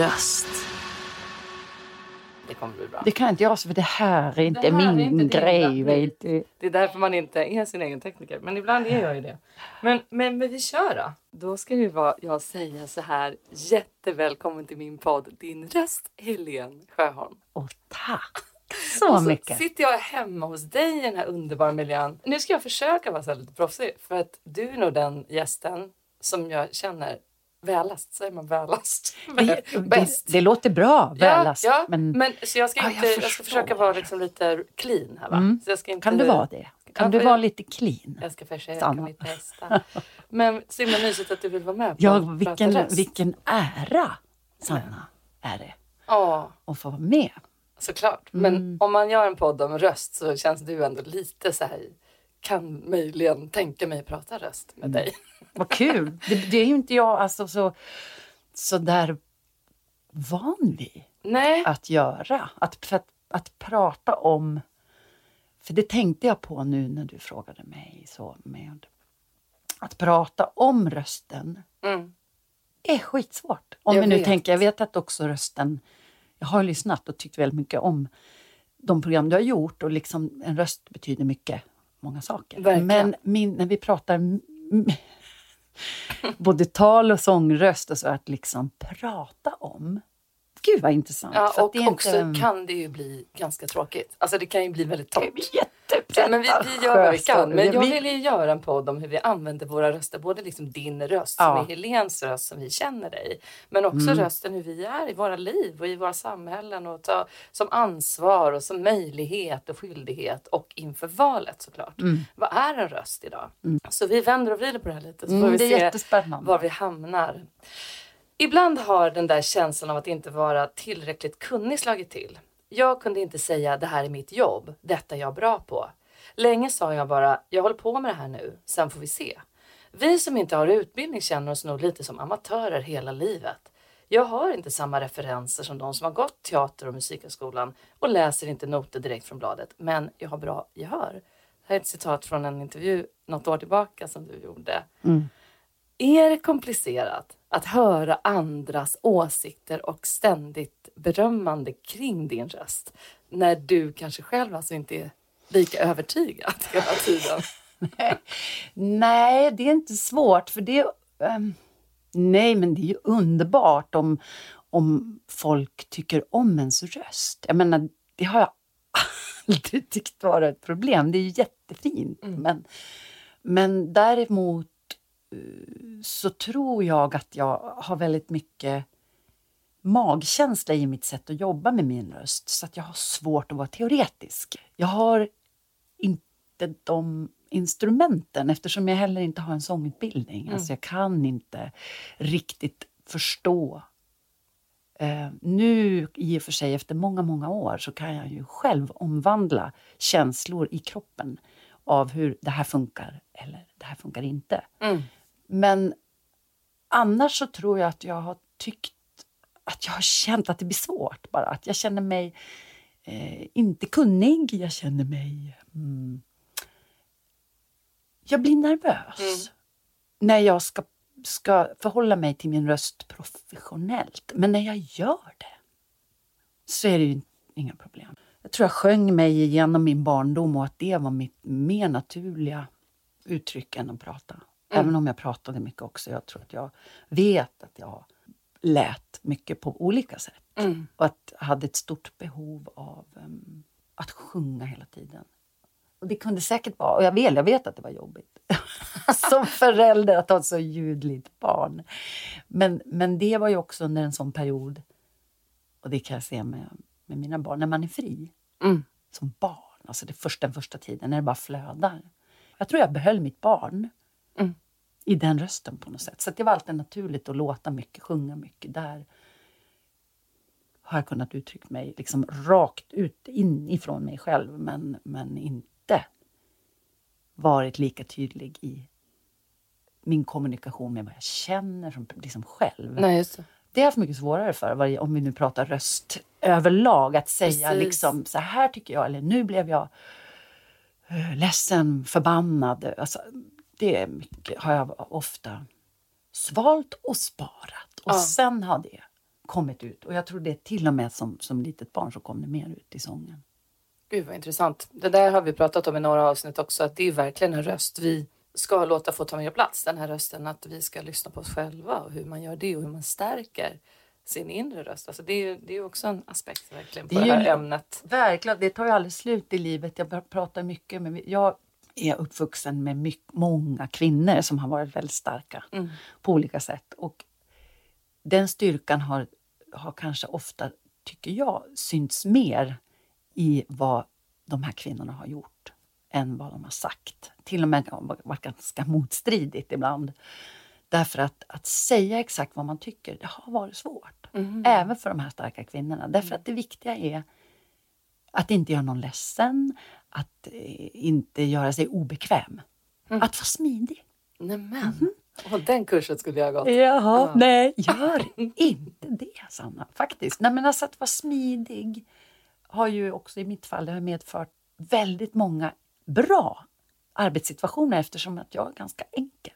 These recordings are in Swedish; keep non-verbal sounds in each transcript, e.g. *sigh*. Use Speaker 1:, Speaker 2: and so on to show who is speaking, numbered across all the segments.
Speaker 1: Röst.
Speaker 2: Det kommer bli bra.
Speaker 3: Det kan inte jag, för det här är inte
Speaker 2: här är
Speaker 3: min
Speaker 2: inte din
Speaker 3: grej. Vet du.
Speaker 2: Det är därför man inte är sin egen tekniker. Men ibland är jag ju det. Men, men, men vi kör då. Då ska ju vara, jag säga så här. Jättevälkommen till min podd Din röst, Helene Sjöholm.
Speaker 3: Och tack *laughs* så
Speaker 2: Och så
Speaker 3: mycket.
Speaker 2: sitter jag hemma hos dig i den här underbara miljön. Nu ska jag försöka vara så lite proffsig. För att du är nog den gästen som jag känner välast. Säger man välast?
Speaker 3: Det, det,
Speaker 2: Bäst.
Speaker 3: det låter bra, välast.
Speaker 2: Ja, ja
Speaker 3: men,
Speaker 2: men, så jag ska,
Speaker 3: Ja,
Speaker 2: inte,
Speaker 3: jag
Speaker 2: jag, ska försöka vara liksom lite clean här va?
Speaker 3: Mm.
Speaker 2: Inte,
Speaker 3: kan du vara det? Kan
Speaker 2: Ja,
Speaker 3: du vara
Speaker 2: jag-
Speaker 3: lite clean?
Speaker 2: Jag ska försöka
Speaker 3: Sanna.
Speaker 2: mitt bästa. Men så himla mysigt att du vill vara med på
Speaker 3: Ja, vilken,
Speaker 2: röst.
Speaker 3: vilken ära, Sanna, är det
Speaker 2: Ja,
Speaker 3: att få vara med.
Speaker 2: såklart. Men
Speaker 3: Mm.
Speaker 2: om man gör en podd om röst så känns du ändå lite så här kan möjligen tänka mig prata röst med dig.
Speaker 3: Vad kul! Det, det är ju inte jag alltså så, så där van vid
Speaker 2: Nej,
Speaker 3: att göra. Att, för att, att prata om... För det tänkte jag på nu när du frågade mig. så med Att prata om rösten
Speaker 2: mm.
Speaker 3: är skitsvårt. Om
Speaker 2: Jag
Speaker 3: vi nu
Speaker 2: vet.
Speaker 3: tänker, jag vet att också rösten... Jag har lyssnat och tyckt väldigt mycket om de program du har gjort och liksom en röst betyder mycket, många saker.
Speaker 2: Verkligen.
Speaker 3: Men min, när vi pratar både tal och sångröst och så, att liksom prata om. Gud vad intressant.
Speaker 2: ja, och också
Speaker 3: inte,
Speaker 2: kan det ju bli ganska tråkigt. Alltså det kan ju bli väldigt torrt.
Speaker 3: Jättepretentiöst.
Speaker 2: Men vi, vi gör vad vi kan. Men jag
Speaker 3: Vi-
Speaker 2: vill ju göra en podd om hur vi använder våra röster. Både liksom din röst
Speaker 3: Ja.
Speaker 2: som är Helens röst som vi känner dig. Men också
Speaker 3: Mm.
Speaker 2: rösten hur vi är i våra liv och i våra samhällen. Och ta som ansvar och som möjlighet och skyldighet. Och inför valet såklart. Vad är en röst idag? Så vi vänder och vrider på det här lite. Så får
Speaker 3: Mm,
Speaker 2: vi
Speaker 3: det är
Speaker 2: se var vi hamnar. Ibland har den där känslan av att inte vara tillräckligt kunnig slagit till. Jag kunde inte säga det här är mitt jobb, detta är jag bra på. Länge sa jag bara, jag håller på med det här nu, sen får vi se. Vi som inte har utbildning känner oss nog lite som amatörer hela livet. Jag har inte samma referenser som de som har gått teater och musikhögskolan och läser inte noter direkt från bladet, men jag har bra gehör. Det här är ett citat från en intervju något år tillbaka som du gjorde. Är det komplicerat att höra andras åsikter och ständigt berömmande kring din röst när du kanske själv alltså inte är lika övertygad hela tiden? *laughs*
Speaker 3: Nej, det är inte svårt. för det ehm, Nej, men det är ju underbart om, om folk tycker om ens röst. Jag menar, det har jag *laughs* aldrig tyckt vara ett problem. Det är ju jättefint. Men, men däremot så tror jag att jag har väldigt mycket magkänsla i mitt sätt att jobba med min röst. Så att jag har svårt att vara teoretisk. Jag har inte de instrumenten eftersom jag heller inte har en sångutbildning. Alltså jag kan inte riktigt förstå. Eh, nu i och för sig efter många, många år så kan jag ju själv omvandla känslor i kroppen av hur det här funkar eller det här funkar inte.
Speaker 2: Mm.
Speaker 3: Men annars så tror jag att jag har tyckt att jag har känt att det blir svårt bara. Att jag känner mig eh, inte kunnig. Jag känner mig... Mm, jag blir nervös när jag ska, ska förhålla mig till min röst professionellt. Men när jag gör det så är det ju inga problem. Jag tror jag sjöng mig igenom min barndom och att det var mitt mer naturliga uttryck än att prata. Även om jag pratade mycket också. Jag tror att jag vet att jag lät mycket på olika sätt. Och att jag hade ett stort behov av em, att sjunga hela tiden. Och det kunde säkert vara, och jag vet, jag vet att det var jobbigt *laughs* som förälder att ha ett så ljudligt barn. Men, men det var ju också under en sån period, och det kan jag se med, med mina barn, när man är fri
Speaker 2: Mm.
Speaker 3: som barn, alltså det första, den första tiden, när det bara flödar. Jag tror jag behöll mitt barn
Speaker 2: Mm.
Speaker 3: i den rösten på något sätt. Så det var alltid naturligt att låta mycket, sjunga mycket. Där har jag kunnat uttrycka mig liksom rakt ut inifrån mig själv men, men inte varit lika tydlig i min kommunikation med vad jag känner som liksom själv.
Speaker 2: Nej, just det.
Speaker 3: Det har jag haft mycket svårare för, om vi nu pratar röst överlag. Att säga
Speaker 2: Precis.
Speaker 3: liksom så här tycker jag, eller nu blev jag eh, ledsen, förbannad. Alltså, det mycket, har jag ofta svalt och sparat. Och
Speaker 2: Ja.
Speaker 3: sen har det kommit ut. Och jag tror det till och med som, som litet barn så kom det mer ut i sången.
Speaker 2: Gud vad intressant. Det där har vi pratat om i några avsnitt också. Att det är verkligen en röst vi ska låta få ta mer plats. Den här rösten att vi ska lyssna på oss själva och hur man gör det och hur man stärker sin inre röst. Alltså det är det är också en aspekt verkligen på
Speaker 3: Det
Speaker 2: det,
Speaker 3: är
Speaker 2: här
Speaker 3: ju-
Speaker 2: ämnet.
Speaker 3: Verkligen, det tar ju aldrig slut i livet. Jag pr- pratar mycket med... Jag är uppvuxen med mycket, många kvinnor som har varit väldigt starka
Speaker 2: Mm.
Speaker 3: på olika sätt. Och den styrkan har, har kanske ofta, tycker jag, synts mer i vad de här kvinnorna har gjort än vad de har sagt. Till och med varit ganska motstridigt ibland. Därför att, att säga exakt vad man tycker, det har varit svårt.
Speaker 2: Mm.
Speaker 3: Även för de här starka kvinnorna. Därför att det viktiga är att inte göra någon ledsen, att eh, inte göra sig obekväm.
Speaker 2: Mm.
Speaker 3: Att vara smidig.
Speaker 2: Nämen. Och den kursen skulle jag ha gått.
Speaker 3: Jaha,
Speaker 2: Ja.
Speaker 3: nej, gör *laughs* inte det Sanna. Faktiskt. Nej, men alltså att vara smidig har ju också i mitt fall det har medfört väldigt många bra arbetssituationer eftersom att jag är ganska enkel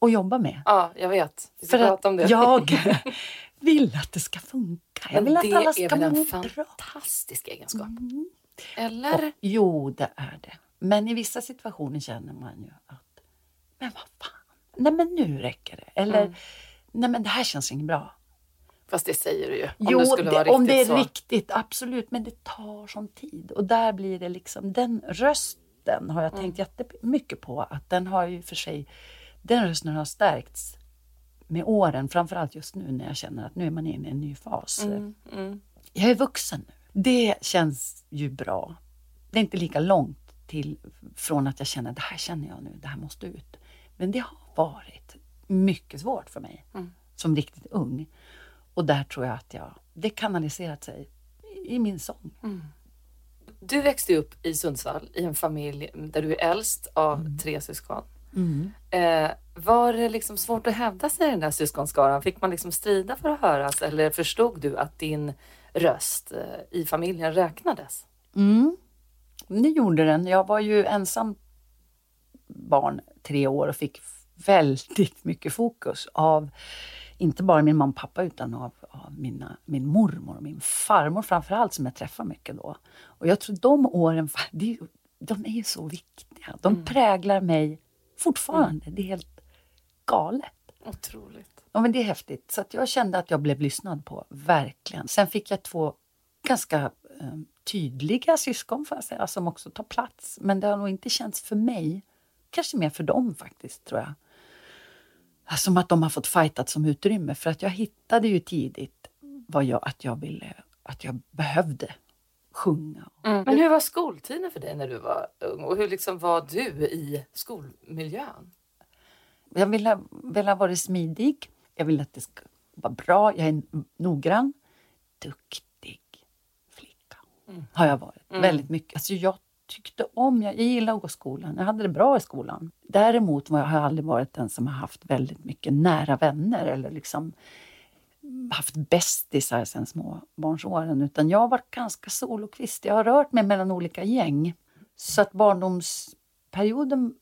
Speaker 3: att jobba med.
Speaker 2: Ja, jag vet. Vi ska
Speaker 3: För
Speaker 2: prata om det.
Speaker 3: jag *laughs* *laughs* vill att det ska funka. Jag vill att
Speaker 2: det
Speaker 3: alla
Speaker 2: är
Speaker 3: ska
Speaker 2: väl en
Speaker 3: må bra.
Speaker 2: fantastisk egenskap?
Speaker 3: Mm.
Speaker 2: Eller?
Speaker 3: Och, jo, det är det. Men i vissa situationer känner man ju att, men vad fan, nej men nu räcker det. Eller,
Speaker 2: Mm.
Speaker 3: nej men det här känns inte bra.
Speaker 2: Fast det säger du ju. Om
Speaker 3: jo,
Speaker 2: det skulle vara
Speaker 3: det, om det är
Speaker 2: så.
Speaker 3: riktigt, absolut. Men det tar sån tid. Och där blir det liksom, den rösten har jag
Speaker 2: Mm.
Speaker 3: tänkt jättemycket på. Att den har ju för sig, den rösten har stärkts med åren. Framförallt just nu när jag känner att nu är man inne i en ny fas.
Speaker 2: Mm, mm.
Speaker 3: Jag är vuxen nu. Det känns ju bra. Det är inte lika långt till från att jag känner det här känner jag nu, det här måste ut. Men det har varit mycket svårt för mig
Speaker 2: Mm.
Speaker 3: som riktigt ung. Och där tror jag att jag, det kanaliserat sig i min sång.
Speaker 2: Du växte upp i Sundsvall i en familj där du är äldst av tre syskon. Eh, var det liksom svårt att hävda sig i den där syskonskaran? Fick man liksom strida för att höras eller förstod du att din röst eh, i familjen räknades?
Speaker 3: Mm. Det gjorde den. Jag var ju ensam barn tre år och fick väldigt mycket fokus av inte bara min mamma och pappa utan av, av mina, min mormor och min farmor framförallt som jag träffar mycket då. Och jag tror de åren, *laughs* ju- de är ju så viktiga. De präglar mig fortfarande. Det är helt galet.
Speaker 2: Otroligt.
Speaker 3: Ja, men det är häftigt. Så att jag kände att jag blev lyssnad på, verkligen. Sen fick jag två ganska eh, tydliga syskon, får jag säga, som också tar plats. Men det har nog inte känts för mig, kanske mer för dem faktiskt, tror jag. Som att de har fått fightat som utrymme. För att jag hittade ju tidigt vad jag, att jag ville, att jag behövde sjunga.
Speaker 2: Men hur var skoltiden för dig när du var ung och hur liksom var du i skolmiljön?
Speaker 3: Jag ville, ville vara smidig. Jag ville att det ska vara bra. Jag är noggrann. Duktig flicka har jag varit. Väldigt mycket. Alltså jag tyckte om, jag, jag gillade att gå i skolan. Jag hade det bra i skolan. Däremot var jag, har jag aldrig varit den som har haft väldigt mycket nära vänner eller liksom haft bästisar sen småbarnsåren. Utan jag har varit ganska solokvist. Jag har rört mig mellan olika gäng. Så att barndomsperioden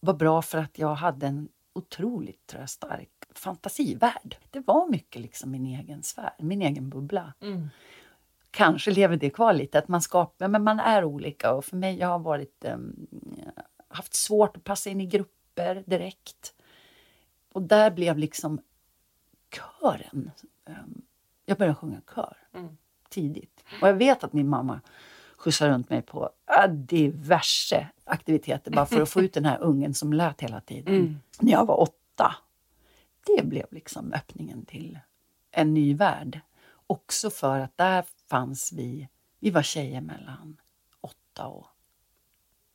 Speaker 3: var bra för att jag hade en otroligt tror jag, stark fantasivärld. Det var mycket liksom min egen sfär, min egen bubbla. Kanske lever det kvar lite, att man skapar, men man är olika och för mig, jag har varit, um, haft svårt att passa in i grupper direkt. Och där blev liksom kören, um, jag började sjunga kör tidigt. Och jag vet att min mamma skjutsa runt mig på diverse aktiviteter bara för att få ut den här ungen som lät hela tiden.
Speaker 2: Mm.
Speaker 3: När jag var åtta. Det blev liksom öppningen till en ny värld. Också för att där fanns vi, vi var tjejer mellan 8 och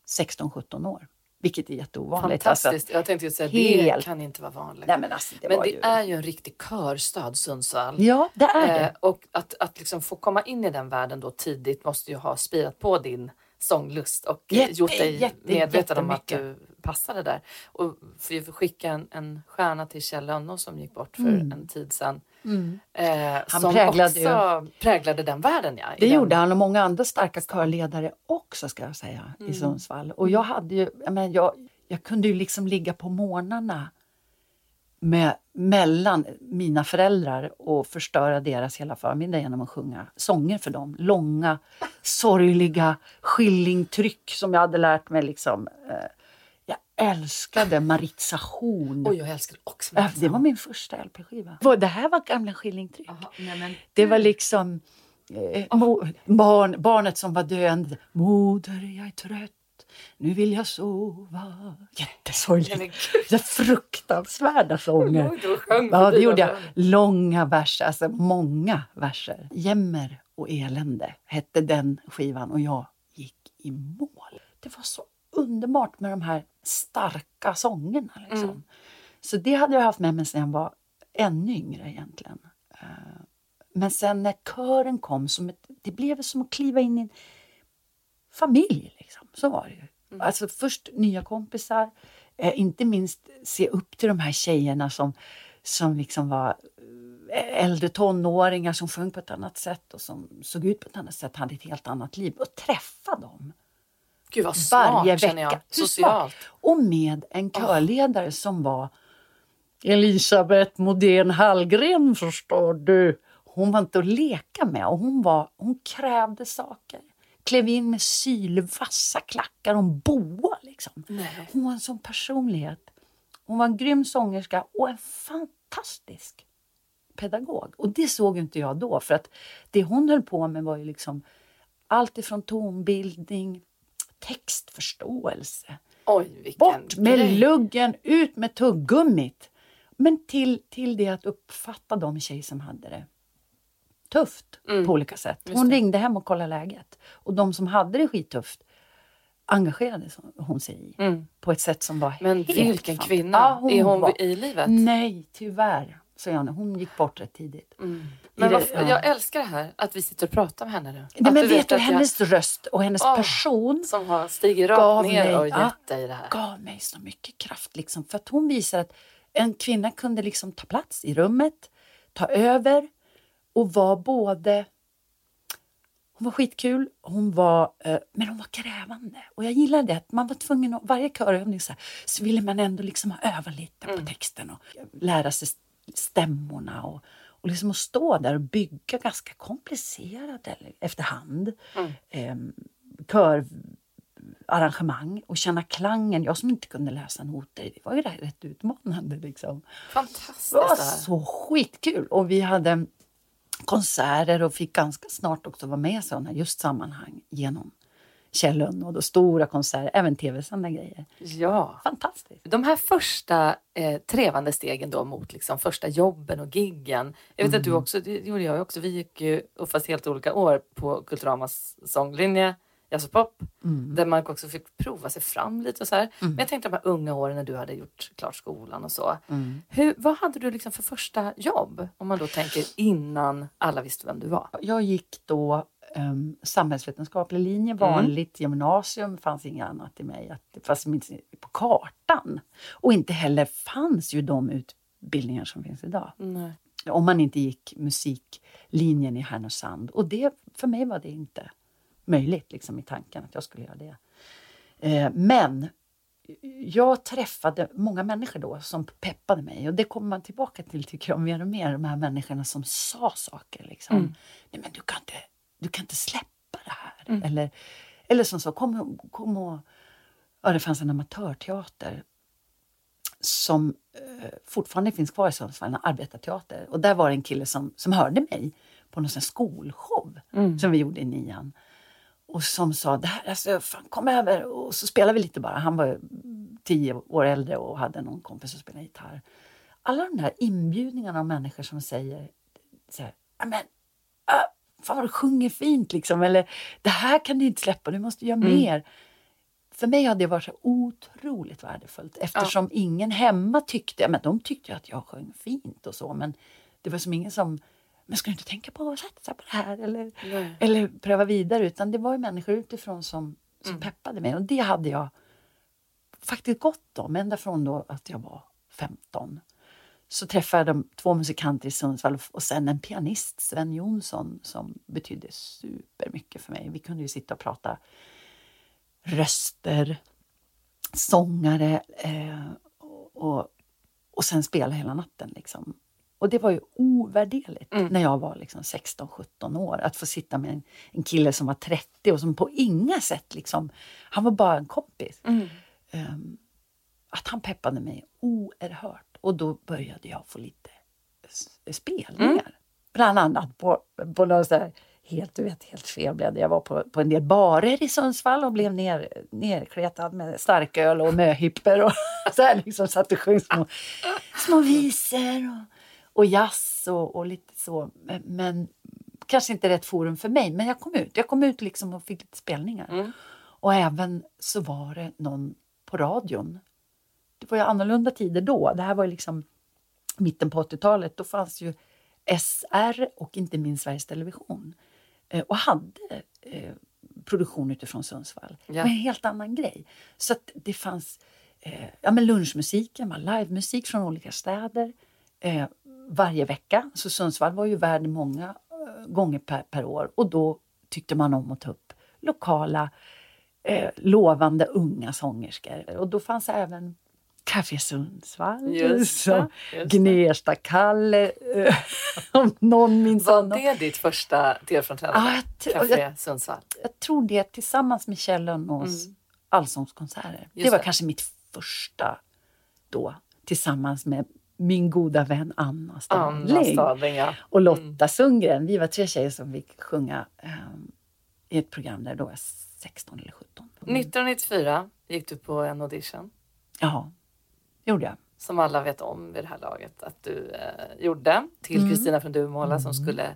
Speaker 3: 16-17 år. Vilket är jätteovanligt. Alltså,
Speaker 2: Fantastiskt. jag tänkte ju säga det
Speaker 3: helt-
Speaker 2: kan inte vara vanligt.
Speaker 3: nej men alltså, det
Speaker 2: men det
Speaker 3: ju...
Speaker 2: är ju en riktig körstad Sundsvall.
Speaker 3: Ja, det är det.
Speaker 2: Eh, och att, att liksom få komma in i den världen då tidigt måste ju ha spirat på din sånglust och
Speaker 3: Jätte,
Speaker 2: gjort dig
Speaker 3: jätte,
Speaker 2: medveten om att du passade där. Och får ju skicka en, en stjärna till Kjell Lönnå som gick bort för
Speaker 3: Mm.
Speaker 2: en tid sedan.
Speaker 3: Mm.
Speaker 2: Eh,
Speaker 3: Han
Speaker 2: som
Speaker 3: präglade
Speaker 2: också präglade den världen. Ja,
Speaker 3: Det
Speaker 2: den,
Speaker 3: gjorde han och många andra starka körledare också ska jag säga
Speaker 2: Mm.
Speaker 3: i Sundsvall. Och jag hade ju, jag, menar, jag, jag kunde ju liksom ligga på morgnarna med, mellan mina föräldrar och förstöra deras hela förmiddag genom att sjunga sånger för dem. Långa, sorgliga skillingtryck som jag hade lärt mig. Liksom. Eh, Jag älskade Maritza Horn.
Speaker 2: Oj, jag älskar också
Speaker 3: Äh, Det var min första LP-skiva. Det här var gamla skillingtryck.
Speaker 2: Aha, nej, men,
Speaker 3: Det var liksom eh, mo, barn, barnet som var döende. Moder, jag är trött. Nu vill jag sova. Jättesorgligt. Så fruktansvärda sånger.
Speaker 2: Oj,
Speaker 3: Ja, det gjorde jag. Långa verser, alltså många verser. Jämmer och elände hette den skivan och jag gick i mål. Det var så underbart med de här starka sångerna. Liksom.
Speaker 2: Mm.
Speaker 3: Så det hade jag haft med mig sedan jag var ännu yngre egentligen. Eh, Men sen när kören kom, som ett, det blev som att kliva in i en familj. Liksom. Så var det ju. Alltså först nya kompisar, eh, inte minst se upp till de här tjejerna som, som liksom var eh, äldre tonåringar som sjöng på ett annat sätt och som såg ut på ett annat sätt, hade ett helt annat liv. Och träffa dem
Speaker 2: Gud vad smart
Speaker 3: varje
Speaker 2: jag.
Speaker 3: vecka. Hur
Speaker 2: Socialt.
Speaker 3: Och med en körledare som var Elisabeth Modén Hallgren förstår du. Hon var inte att leka med och hon, var, hon krävde saker. Klev in med sylvassa klackar och en boa. Liksom.
Speaker 2: Nej.
Speaker 3: Hon var en sån personlighet. Hon var en grym sångerska och en fantastisk pedagog. Och det såg inte jag då. För att det hon höll på med var ju liksom allt ifrån tonbildning, textförståelse.
Speaker 2: Oj,
Speaker 3: Bort med
Speaker 2: grej.
Speaker 3: luggen, ut med tuggummit. Men till, till det att uppfatta de tjejer som hade det tufft
Speaker 2: Mm.
Speaker 3: på olika sätt. Hon ringde hem och kollade läget. Och de som hade det skittufft engagerade hon sig i.
Speaker 2: Mm.
Speaker 3: På ett sätt som var
Speaker 2: Men
Speaker 3: helt
Speaker 2: vilken
Speaker 3: fantastiskt.
Speaker 2: kvinna.
Speaker 3: Ja, hon
Speaker 2: är hon
Speaker 3: var-
Speaker 2: i livet?
Speaker 3: Nej, tyvärr. Så jag, hon gick bort rätt tidigt.
Speaker 2: Mm. Men
Speaker 3: det-
Speaker 2: varför,
Speaker 3: ja.
Speaker 2: jag älskar det här att vi sitter och pratar med henne nu.
Speaker 3: Nej,
Speaker 2: att
Speaker 3: men vet du,
Speaker 2: att jag-
Speaker 3: hennes röst och hennes
Speaker 2: Åh.
Speaker 3: person
Speaker 2: som har stigit rakt ner
Speaker 3: mig-
Speaker 2: och gett dig det här.
Speaker 3: gav mig så mycket kraft. Liksom, för att hon visar att en kvinna kunde liksom ta plats i rummet, ta över och vara både... Hon var skitkul, hon var, eh, men hon var krävande. Och jag gillade det, att man var tvungen att, varje körövning så, här, så ville man ändå liksom ha öva lite på texten och lära sig stämmorna och, och liksom att stå där och bygga ganska komplicerade efterhand. Eh, kör, arrangemang och känna klangen. Jag som inte kunde läsa noter, det var ju rätt utmanande. Liksom.
Speaker 2: Fantastiskt
Speaker 3: Det var så skitkul! Och vi hade konserter och fick ganska snart också vara med i sådana just sammanhang genom Kjell och då stora konserter, även tv-sända grejer.
Speaker 2: Ja.
Speaker 3: Fantastiskt!
Speaker 2: De här första eh, trevande stegen då mot liksom första jobben och giggen. Jag vet att
Speaker 3: Mm.
Speaker 2: du också, det gjorde jag också, vi gick ju, och fast helt olika år, på Kulturamas sånglinje, jazz och pop.
Speaker 3: Mm.
Speaker 2: Där man också fick prova sig fram lite och så här. Men jag tänkte de här unga åren när du hade gjort klart skolan och så.
Speaker 3: Mm.
Speaker 2: Hur, vad hade du liksom för första jobb? Om man då tänker innan alla visste vem du var.
Speaker 3: Jag gick då um, samhällsvetenskaplig linje, vanligt gymnasium, fanns inget annat i mig. Att, det fanns inte på kartan. Och inte heller fanns ju de utbildningar som finns idag. Om man inte gick musiklinjen i Härnösand. Och det, för mig var det inte möjligt liksom, i tanken att jag skulle göra det. Eh, men jag träffade många människor då som peppade mig. Och det kommer man tillbaka till tycker jag mer och mer. De här människorna som sa saker. Liksom. Nej men du kan inte, du kan inte släppa det här. Eller, eller som så, kom, kom och... Ja, det fanns en amatörteater som eh, fortfarande finns kvar i Sundsvall, en arbetarteater. Och där var det en kille som, som hörde mig på någon sån skolshow som vi gjorde i nian. Och som sa, det här, alltså, fan, kom över och så spelade vi lite bara. Han var tio år äldre och hade någon kompis som spelade gitarr. Alla de där inbjudningarna av människor som säger så här, men, äh, fan vad du sjunger fint liksom. Eller det här kan du inte släppa, du måste göra mm. mer. För mig har det varit så otroligt värdefullt eftersom ja. ingen hemma tyckte, men de tyckte att jag sjöng fint och så men det var som ingen som men ska du inte tänka på att satsa på det här eller, eller pröva vidare? Utan det var ju människor utifrån som, som mm. peppade mig och det hade jag faktiskt gott om ända från då att jag var 15. Så träffade jag två musikanter i Sundsvall och sen en pianist, Sven Jonsson, som betydde supermycket för mig. Vi kunde ju sitta och prata röster, sångare eh, och, och sen spela hela natten. Liksom. Och det var ju ovärderligt mm. när jag var liksom 16-17 år. Att få sitta med en, en, kille som var 30 och som på inga sätt liksom, han var bara en kompis. Mm. Um, att han peppade mig oerhört. Och då började jag få lite spelningar. Mm. Bland annat på, på någon så här, helt, du vet, helt fel blev det. Jag var på, på en del barer i Sundsvall och blev ner, nerkletad med starköl och möhipper och *laughs* så här liksom satt och sjöng små, små visor. Och, och jazz och, och lite så. Men, men, kanske inte rätt forum för mig. Men jag kom ut. Jag kom ut liksom och fick lite spelningar. Mm. Och även så var det någon på radion. Det var ju annorlunda tider då. Det här var ju liksom mitten på 80-talet. Då fanns ju SR och inte minst Sveriges Television. Eh, och hade eh, produktion utifrån Sundsvall. Ja. Med en helt annan grej. Så det fanns eh, ja, men lunchmusiken, var livemusik från olika städer. Eh, varje vecka. Så Sundsvall var ju värd många eh, gånger per, per år och då tyckte man om att ta upp lokala eh, lovande unga sångerskor. Och då fanns även Café Sundsvall, just det, Gnesta-Kalle, eh, *laughs* om någon minns
Speaker 2: Var det ditt första tv-framträdande?
Speaker 3: Ah, Café Sundsvall? Jag tror det, tillsammans med Kjell Lönnås mm. allsångskonserter. det var det. kanske mitt första då, tillsammans med min goda vän Anna Stadling. ja. Och Lotta mm. Sundgren. Vi var tre tjejer som fick sjunga um, i ett program där då var 16 eller 17.
Speaker 2: Mm. 1994 gick du på en audition.
Speaker 3: Ja, gjorde jag.
Speaker 2: Som alla vet om vid det här laget att du eh, gjorde till mm. Kristina mm. från Duvemåla som mm. skulle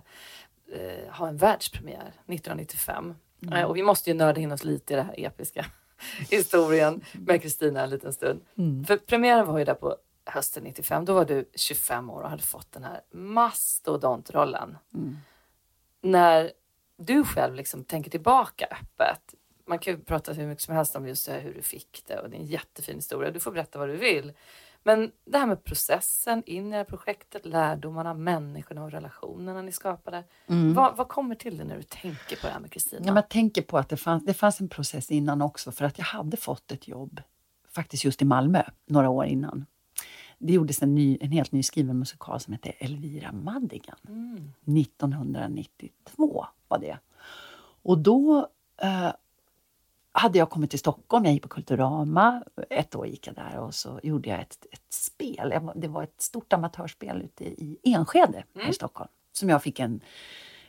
Speaker 2: eh, ha en världspremiär 1995. Mm. Eh, och vi måste ju nörda in oss lite i det här episka *laughs* historien med Kristina en liten stund. För premiären var ju där på hösten 95, då var du 25 år och hade fått den här mastodontrollen. Mm. När du själv liksom tänker tillbaka öppet, man kan ju prata hur mycket som helst om just hur du fick det och det är en jättefin historia, du får berätta vad du vill. Men det här med processen in i det här projektet, lärdomarna, människorna och relationerna ni skapade. Mm. Vad, vad, kommer till dig när du tänker på det här med Kristina?
Speaker 3: Ja, jag tänker på att det fanns, det fanns en process innan också för att jag hade fått ett jobb faktiskt just i Malmö några år innan det gjordes en, ny, en helt nyskriven musikal som hette Elvira Madigan. Mm. 1992 var det. Och då eh, hade jag kommit till Stockholm, jag gick på Kulturama. Ett år gick jag där och så gjorde jag ett, ett spel. Det var ett stort amatörspel ute i Enskede mm. i Stockholm som jag fick en,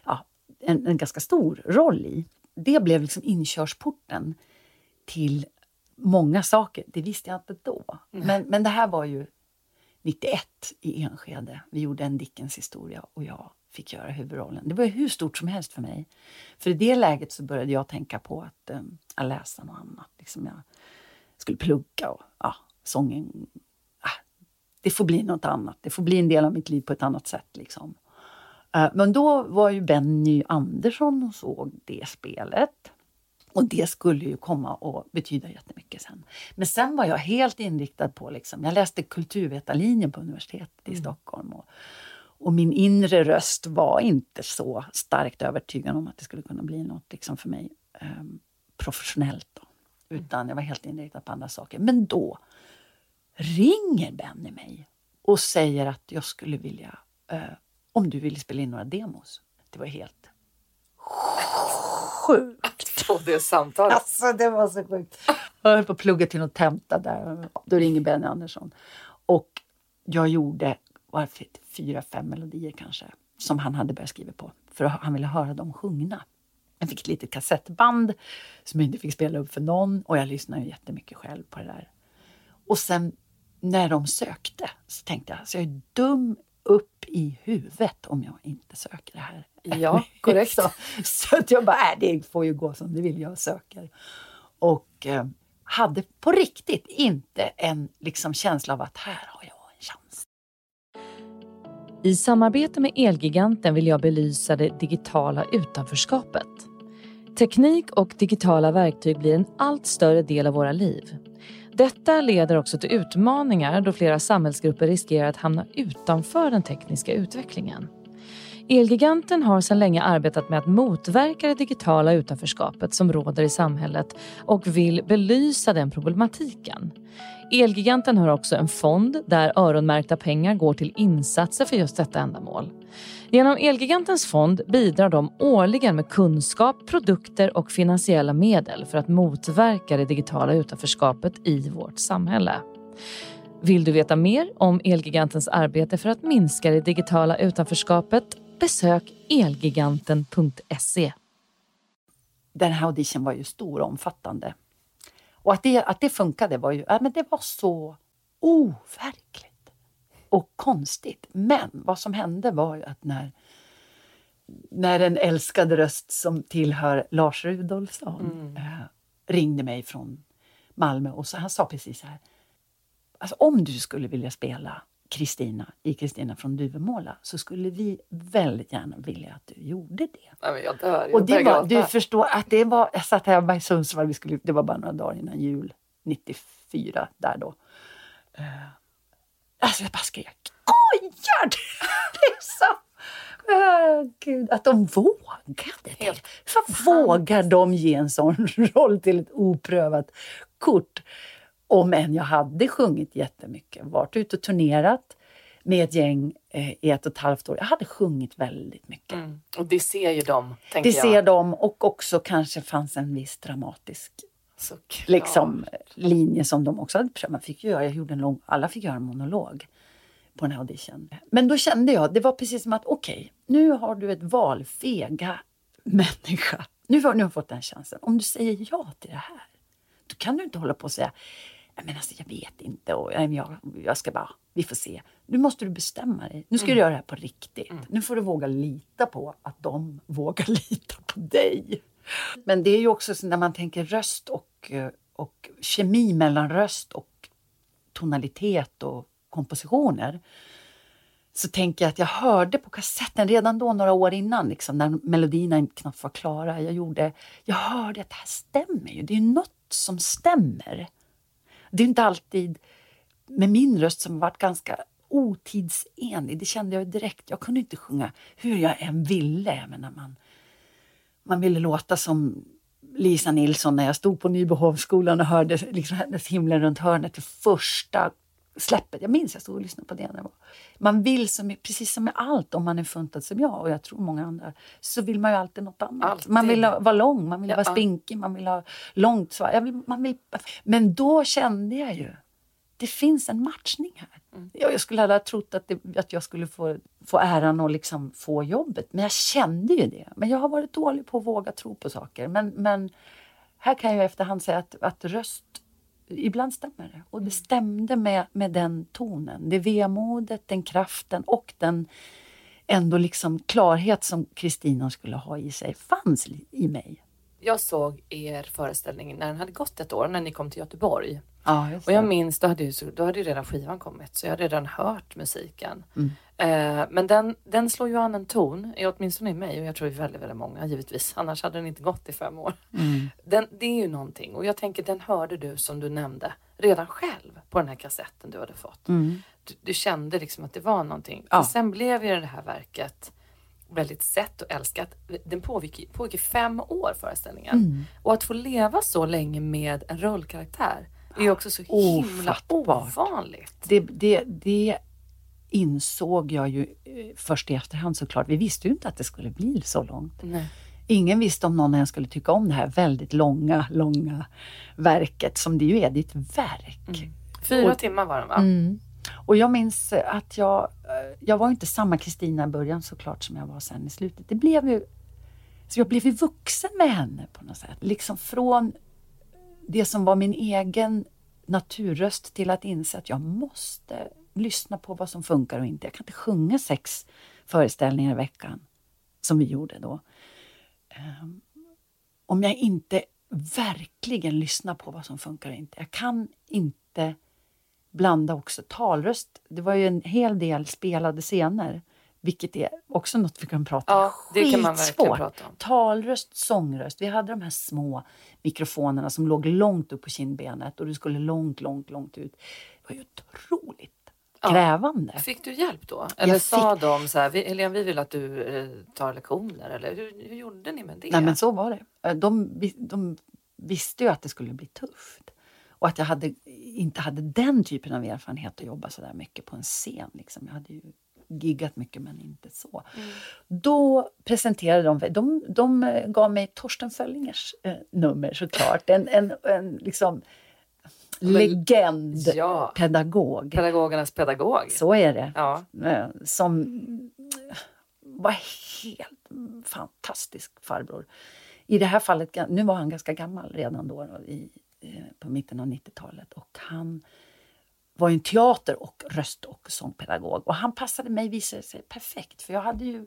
Speaker 3: ja, en, en ganska stor roll i. Det blev liksom inkörsporten till många saker. Det visste jag inte då. Mm. Men, men det här var ju 91 i Enskede. Vi gjorde en Dickens historia och jag fick göra huvudrollen. Det var hur stort som helst för mig. För i det läget så började jag tänka på att um, läsa något annat. Liksom jag skulle plugga och ja, sången. Äh, det får bli något annat. Det får bli en del av mitt liv på ett annat sätt. Liksom. Äh, men då var ju Benny Andersson och såg det spelet. Och det skulle ju komma att betyda jättemycket sen. Men sen var jag helt inriktad på, liksom, jag läste kulturvetarlinjen på universitetet i mm. Stockholm. Och, och, min inre röst var inte så starkt övertygad om att det skulle kunna bli något liksom, för mig eh, professionellt. Då. Mm. Utan jag var helt inriktad på andra saker. Men då ringer Benny mig och säger att jag skulle vilja, eh, om du vill spela in några demos. Det var helt sjukt
Speaker 2: få det samtalet.
Speaker 3: Alltså, det var så sjukt. *laughs* Jag höll på att plugga till något tenta där. Då ringer Benny Andersson. Och jag gjorde var fyra, fem melodier kanske som han hade börjat skriva på. För han ville höra dem sjungna. Jag fick ett litet kassettband som jag inte fick spela upp för någon och jag lyssnade ju jättemycket själv på det där. Och sen när de sökte så tänkte jag, så jag är dum upp i huvudet om jag inte söker det här.
Speaker 2: Ja, *laughs* korrekt.
Speaker 3: så, så att jag bara, äh, det får ju gå som det vill, jag söker. Och eh, hade på riktigt inte en liksom, känsla av att här har jag en chans.
Speaker 1: I samarbete med Elgiganten vill jag belysa det digitala utanförskapet. Teknik och digitala verktyg blir en allt större del av våra liv. Detta leder också till utmaningar då flera samhällsgrupper riskerar att hamna utanför den tekniska utvecklingen. Elgiganten har sedan länge arbetat med att motverka det digitala utanförskapet som råder i samhället och vill belysa den problematiken. Elgiganten har också en fond där öronmärkta pengar går till insatser för just detta ändamål. Genom Elgigantens fond bidrar de årligen med kunskap, produkter och finansiella medel för att motverka det digitala utanförskapet i vårt samhälle. Vill du veta mer om Elgigantens arbete för att minska det digitala utanförskapet? Besök elgiganten.se.
Speaker 3: Den här audition var ju stor och omfattande. Och att det, att det funkade var ju, ja, men det var så overkligt och konstigt. Men vad som hände var ju att när, när en älskad röst som tillhör Lars Rudolfsson
Speaker 2: Mm.
Speaker 3: eh, ringde mig från Malmö och så, han sa precis så här. Alltså, om du skulle vilja spela Kristina i Kristina från Duvemåla så skulle vi väldigt gärna vilja att du gjorde det.
Speaker 2: Nej, jag dör. Jag
Speaker 3: Och det var, du förstår att det var, jag satt hemma i Sundsvall, vi skulle, det var bara några dagar innan jul 94 där då. Uh, alltså jag bara skrek, skojar du? *laughs* liksom. Uh, Gud, att de vågade det.
Speaker 2: Helt
Speaker 3: vågar de ge en sån *laughs* roll till ett oprövat kort? Om än jag hade sjungit jättemycket, varit ute och turnerat med ett gäng eh, i ett och ett halvt år. Jag hade sjungit väldigt mycket.
Speaker 2: Mm. Och det ser ju de, tänker
Speaker 3: Det
Speaker 2: jag.
Speaker 3: ser de och också kanske fanns en viss dramatisk liksom, linje som de också hade prövat. Man fick göra, jag gjorde en lång, alla fick göra en monolog på den här audition. Men då kände jag, det var precis som att okej, nu har du ett val, fega människa. Nu har, nu har du fått den chansen. Om du säger ja till det här, då kan du inte hålla på och säga "Nej, men alltså, jag vet inte och jag, jag ska bara, vi får se. Nu måste du bestämma dig. Nu ska du göra det här på riktigt. Nu får du våga lita på att de vågar *laughs* lita på dig. Men det är ju också så när man tänker röst och, och kemi mellan röst och tonalitet och kompositioner så tänker jag att jag hörde på kassetten redan då några år innan, liksom, när melodierna knappt var klara. Jag, gjorde, jag hörde att det här stämmer ju. Det är något som stämmer. Det är inte alltid med min röst som har varit ganska otidsenlig. Det kände jag direkt. Jag kunde inte sjunga hur jag än ville. Jag menar, man, man ville låta som Lisa Nilsson när jag stod på Nybyhovsskolan och hörde liksom hennes Himlen runt hörnet för första släppet. Jag minns jag stod och lyssnade på det. När jag var. Man vill, som, precis som med allt, om man är funtad som jag och jag tror många andra, så vill man ju alltid något annat.
Speaker 2: Alltid.
Speaker 3: Man vill ha- vara lång, man vill
Speaker 2: Ja.
Speaker 3: vara spinkig, man vill ha långt svar. Vill, man vill, men då kände jag ju, det finns en matchning här. Jag, jag skulle aldrig ha trott att, det, att jag skulle få, få äran att liksom få jobbet, men jag kände ju det. Men jag har varit dålig på att våga tro på saker. Men, men här kan jag i efterhand säga att, att röst, ibland stämmer det. Och det stämde med, med den tonen. Det vemodet, den kraften och den ändå liksom klarhet som Kristina skulle ha i sig fanns i- mig.
Speaker 2: Jag såg er föreställning när den hade gått ett år, när ni kom till Göteborg.
Speaker 3: Ja,
Speaker 2: Och jag minns, då hade, ju, då hade ju redan skivan kommit, så jag hade redan hört musiken.
Speaker 3: Mm.
Speaker 2: Eh, men den, den slår ju an en ton, i- åtminstone i mig och jag tror i väldigt, väldigt många givetvis. Annars hade den inte gått i fem år.
Speaker 3: Mm.
Speaker 2: Den, det är ju någonting och jag tänker den hörde du som du nämnde redan själv på den här kassetten du hade fått.
Speaker 3: Mm.
Speaker 2: Du, du kände liksom att det var någonting.
Speaker 3: Ja.
Speaker 2: Sen blev ju det här verket väldigt sett och älskat. Den pågick, pågick i fem år föreställningen.
Speaker 3: Mm.
Speaker 2: Och att få leva så länge med en rollkaraktär är ju också så himla
Speaker 3: Ofattbart.
Speaker 2: ovanligt.
Speaker 3: Det, det, det insåg jag ju eh, först i efterhand såklart. Vi visste ju inte att det skulle bli så långt.
Speaker 2: Nej.
Speaker 3: Ingen visste om någon ens skulle tycka om det här väldigt långa, långa verket som det ju är. Det är ett verk.
Speaker 2: Fyra
Speaker 3: Och-
Speaker 2: timmar var den va?
Speaker 3: Mm. Och jag minns att jag, eh, jag var inte samma Kristina i början såklart som jag var sen i slutet. Det blev ju Så jag blev ju vuxen med henne på något sätt. Liksom från det som var min egen naturröst till att inse att jag måste lyssna på vad som funkar och inte. Jag kan inte sjunga sex föreställningar i veckan som vi gjorde då. Um, om jag inte verkligen lyssnar på vad som funkar och inte. Jag kan inte blanda också talröst. Det var ju en hel del spelade scener. Vilket är också något vi kan prata
Speaker 2: om. Ja, det kan man verkligen prata om.
Speaker 3: Talröst, sångröst. Vi hade de här små mikrofonerna som låg långt upp på kindbenet och du skulle långt, långt, långt ut. Det var ju otroligt krävande.
Speaker 2: Ja. Fick du hjälp då? Eller jag sa fick... de så här, Helene vi vill att du eh, tar lektioner? Eller hur, hur gjorde ni med det?
Speaker 3: Nej men så var det. Eh, de, de visste ju att det skulle bli tufft. Och att jag hade, inte hade den typen av erfarenhet att jobba så där mycket på en scen. Liksom. Jag hade ju giggat mycket men inte så. Mm. Då presenterade de, de, de gav mig Torsten Föllingers eh, nummer såklart. En, en, en liksom legend, ja. pedagog.
Speaker 2: Pedagogernas pedagog.
Speaker 3: Så är det.
Speaker 2: Ja.
Speaker 3: Eh, som var helt fantastisk farbror. I det här fallet, nu var han ganska gammal redan då, i, eh, på mitten av 90-talet och han var en teater och röst och sångpedagog. Och han passade mig, visade sig, perfekt. För jag hade ju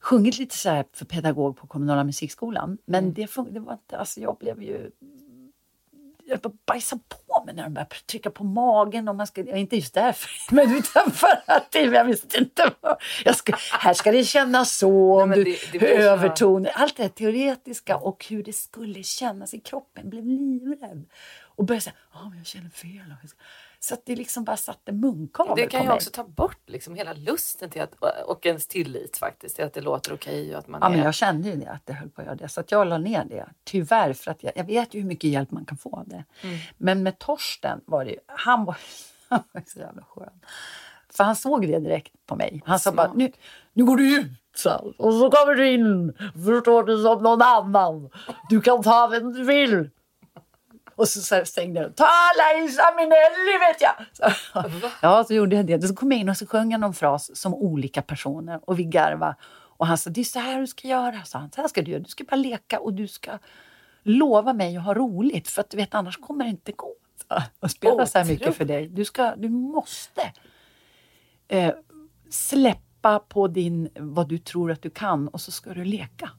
Speaker 3: sjungit lite så för pedagog på kommunala musikskolan. Men mm. det, det var inte, alltså jag blev ju jag bajsa på mig när de började trycka på magen. Och man ska, inte just därför, *laughs* men utan för att jag visste inte vad. Jag ska, här ska det kännas så, Nej, du, det, det övertoner. Allt det här teoretiska och hur det skulle kännas i kroppen. Jag blev livrädd. Och började säga, ah, jag känner fel. Så att det liksom bara satte munkavle
Speaker 2: Det kan
Speaker 3: ju
Speaker 2: också ta bort liksom hela lusten till att, och ens tillit faktiskt till att det låter okej. Okay att man
Speaker 3: ja,
Speaker 2: är...
Speaker 3: men jag kände ju det, att det höll på att göra det. Så att jag la ner det. Tyvärr, för att jag, jag vet ju hur mycket hjälp man kan få av det. Mm. Men med Torsten var det ju, han var, *laughs* han var så jävla skön. För han såg det direkt på mig. Han sa bara, nu, nu går du ut så, och så kommer du in, förstår du, som någon annan. Du kan ta vem du vill. Och så stängde jag. Ta Laisa Minelli vet jag! Så, ja, så gjorde jag det. Så kom jag in och så sjöng jag någon fras som olika personer och vi garvade. Och han sa, det är så här du ska göra. Så han, så här ska du göra. Du ska bara leka och du ska lova mig att ha roligt. För att du vet, annars kommer det inte gå. Och spela oh, så här mycket för dig. Du, ska, du måste eh, släppa på din, vad du tror att du kan och så ska du leka.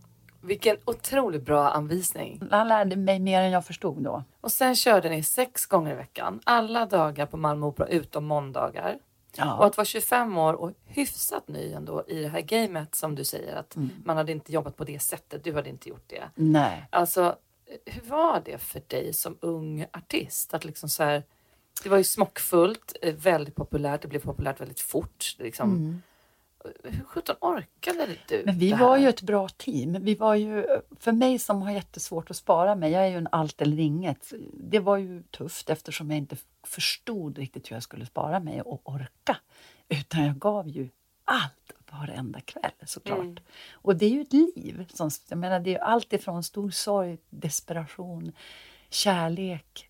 Speaker 2: Vilken otroligt bra anvisning.
Speaker 3: Han lärde mig mer än jag förstod då.
Speaker 2: Och sen körde ni sex gånger i veckan, alla dagar på Malmö Opera utom måndagar. Ja. Och att vara 25 år och hyfsat ny ändå i det här gamet som du säger att mm. man hade inte jobbat på det sättet. Du hade inte gjort det.
Speaker 3: Nej.
Speaker 2: Alltså, hur var det för dig som ung artist? Att liksom så här, det var ju smockfullt, eh, väldigt populärt, det blev populärt väldigt fort. Liksom. Mm hur sjutton orkade du
Speaker 3: Men vi var ju ett bra team. Vi var ju, för mig som har jättesvårt att spara mig, jag är ju en allt eller inget. Det var ju tufft eftersom jag inte förstod riktigt hur jag skulle spara mig och orka. Utan jag gav ju allt varenda kväll såklart. Mm. Och det är ju ett liv. Som, jag menar, det är allt ifrån stor sorg, desperation, kärlek,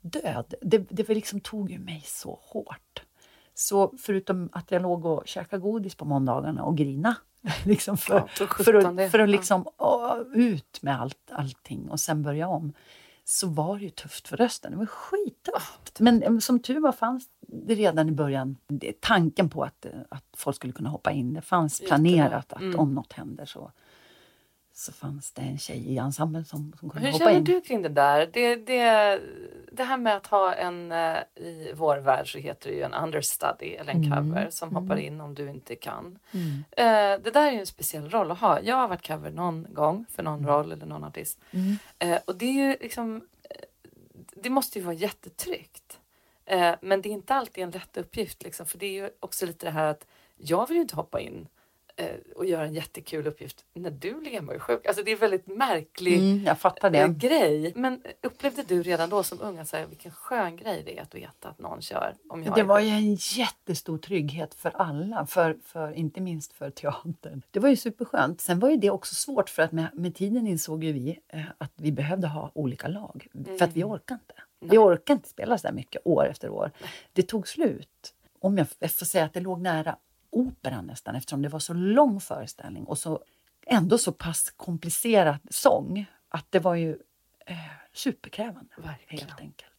Speaker 3: död. Det, det liksom tog ju mig så hårt. Så förutom att jag låg och käkade godis på måndagarna och grina *laughs* liksom för, ja, för, att, för att liksom å, ut med allt, allting och sen börja om så var det ju tufft för rösten. Det var skittufft. Men som tur var fanns det redan i början tanken på att, att folk skulle kunna hoppa in. Det fanns planerat att mm. om något händer så så fanns det en tjej i ensemblen som, som kunde
Speaker 2: Hur
Speaker 3: hoppa in.
Speaker 2: Hur känner du kring det där? Det, det, det här med att ha en, eh, i vår värld så heter det ju en understudy eller en mm. cover som mm. hoppar in om du inte kan. Mm. Uh, det där är ju en speciell roll att ha. Jag har varit cover någon gång för någon mm. roll eller någon artist. Uh, och det är ju liksom, det måste ju vara jättetryggt. Men det är inte alltid en lätt uppgift liksom, för det är ju också lite det här att jag vill ju inte hoppa in eh, och göra en jättekul uppgift när du och är sjuk. Alltså det är en väldigt märklig
Speaker 3: mm, jag.
Speaker 2: Eh, grej. Men upplevde du redan då som ung att vilken skön grej det är att veta att någon kör? Om jag
Speaker 3: det var ju en jättestor trygghet för alla, för, för, inte minst för teatern. Det var ju superskönt. Sen var ju det också svårt för att med, med tiden insåg ju vi eh, att vi behövde ha olika lag. Mm. För att vi mm. orkade inte. Nej. Vi orkade inte spela så här mycket år efter år. Det tog slut. Om jag får säga att det låg nära operan nästan eftersom det var så lång föreställning och så ändå så pass komplicerad sång att det var ju eh, superkrävande
Speaker 2: Verkligen.
Speaker 3: helt enkelt.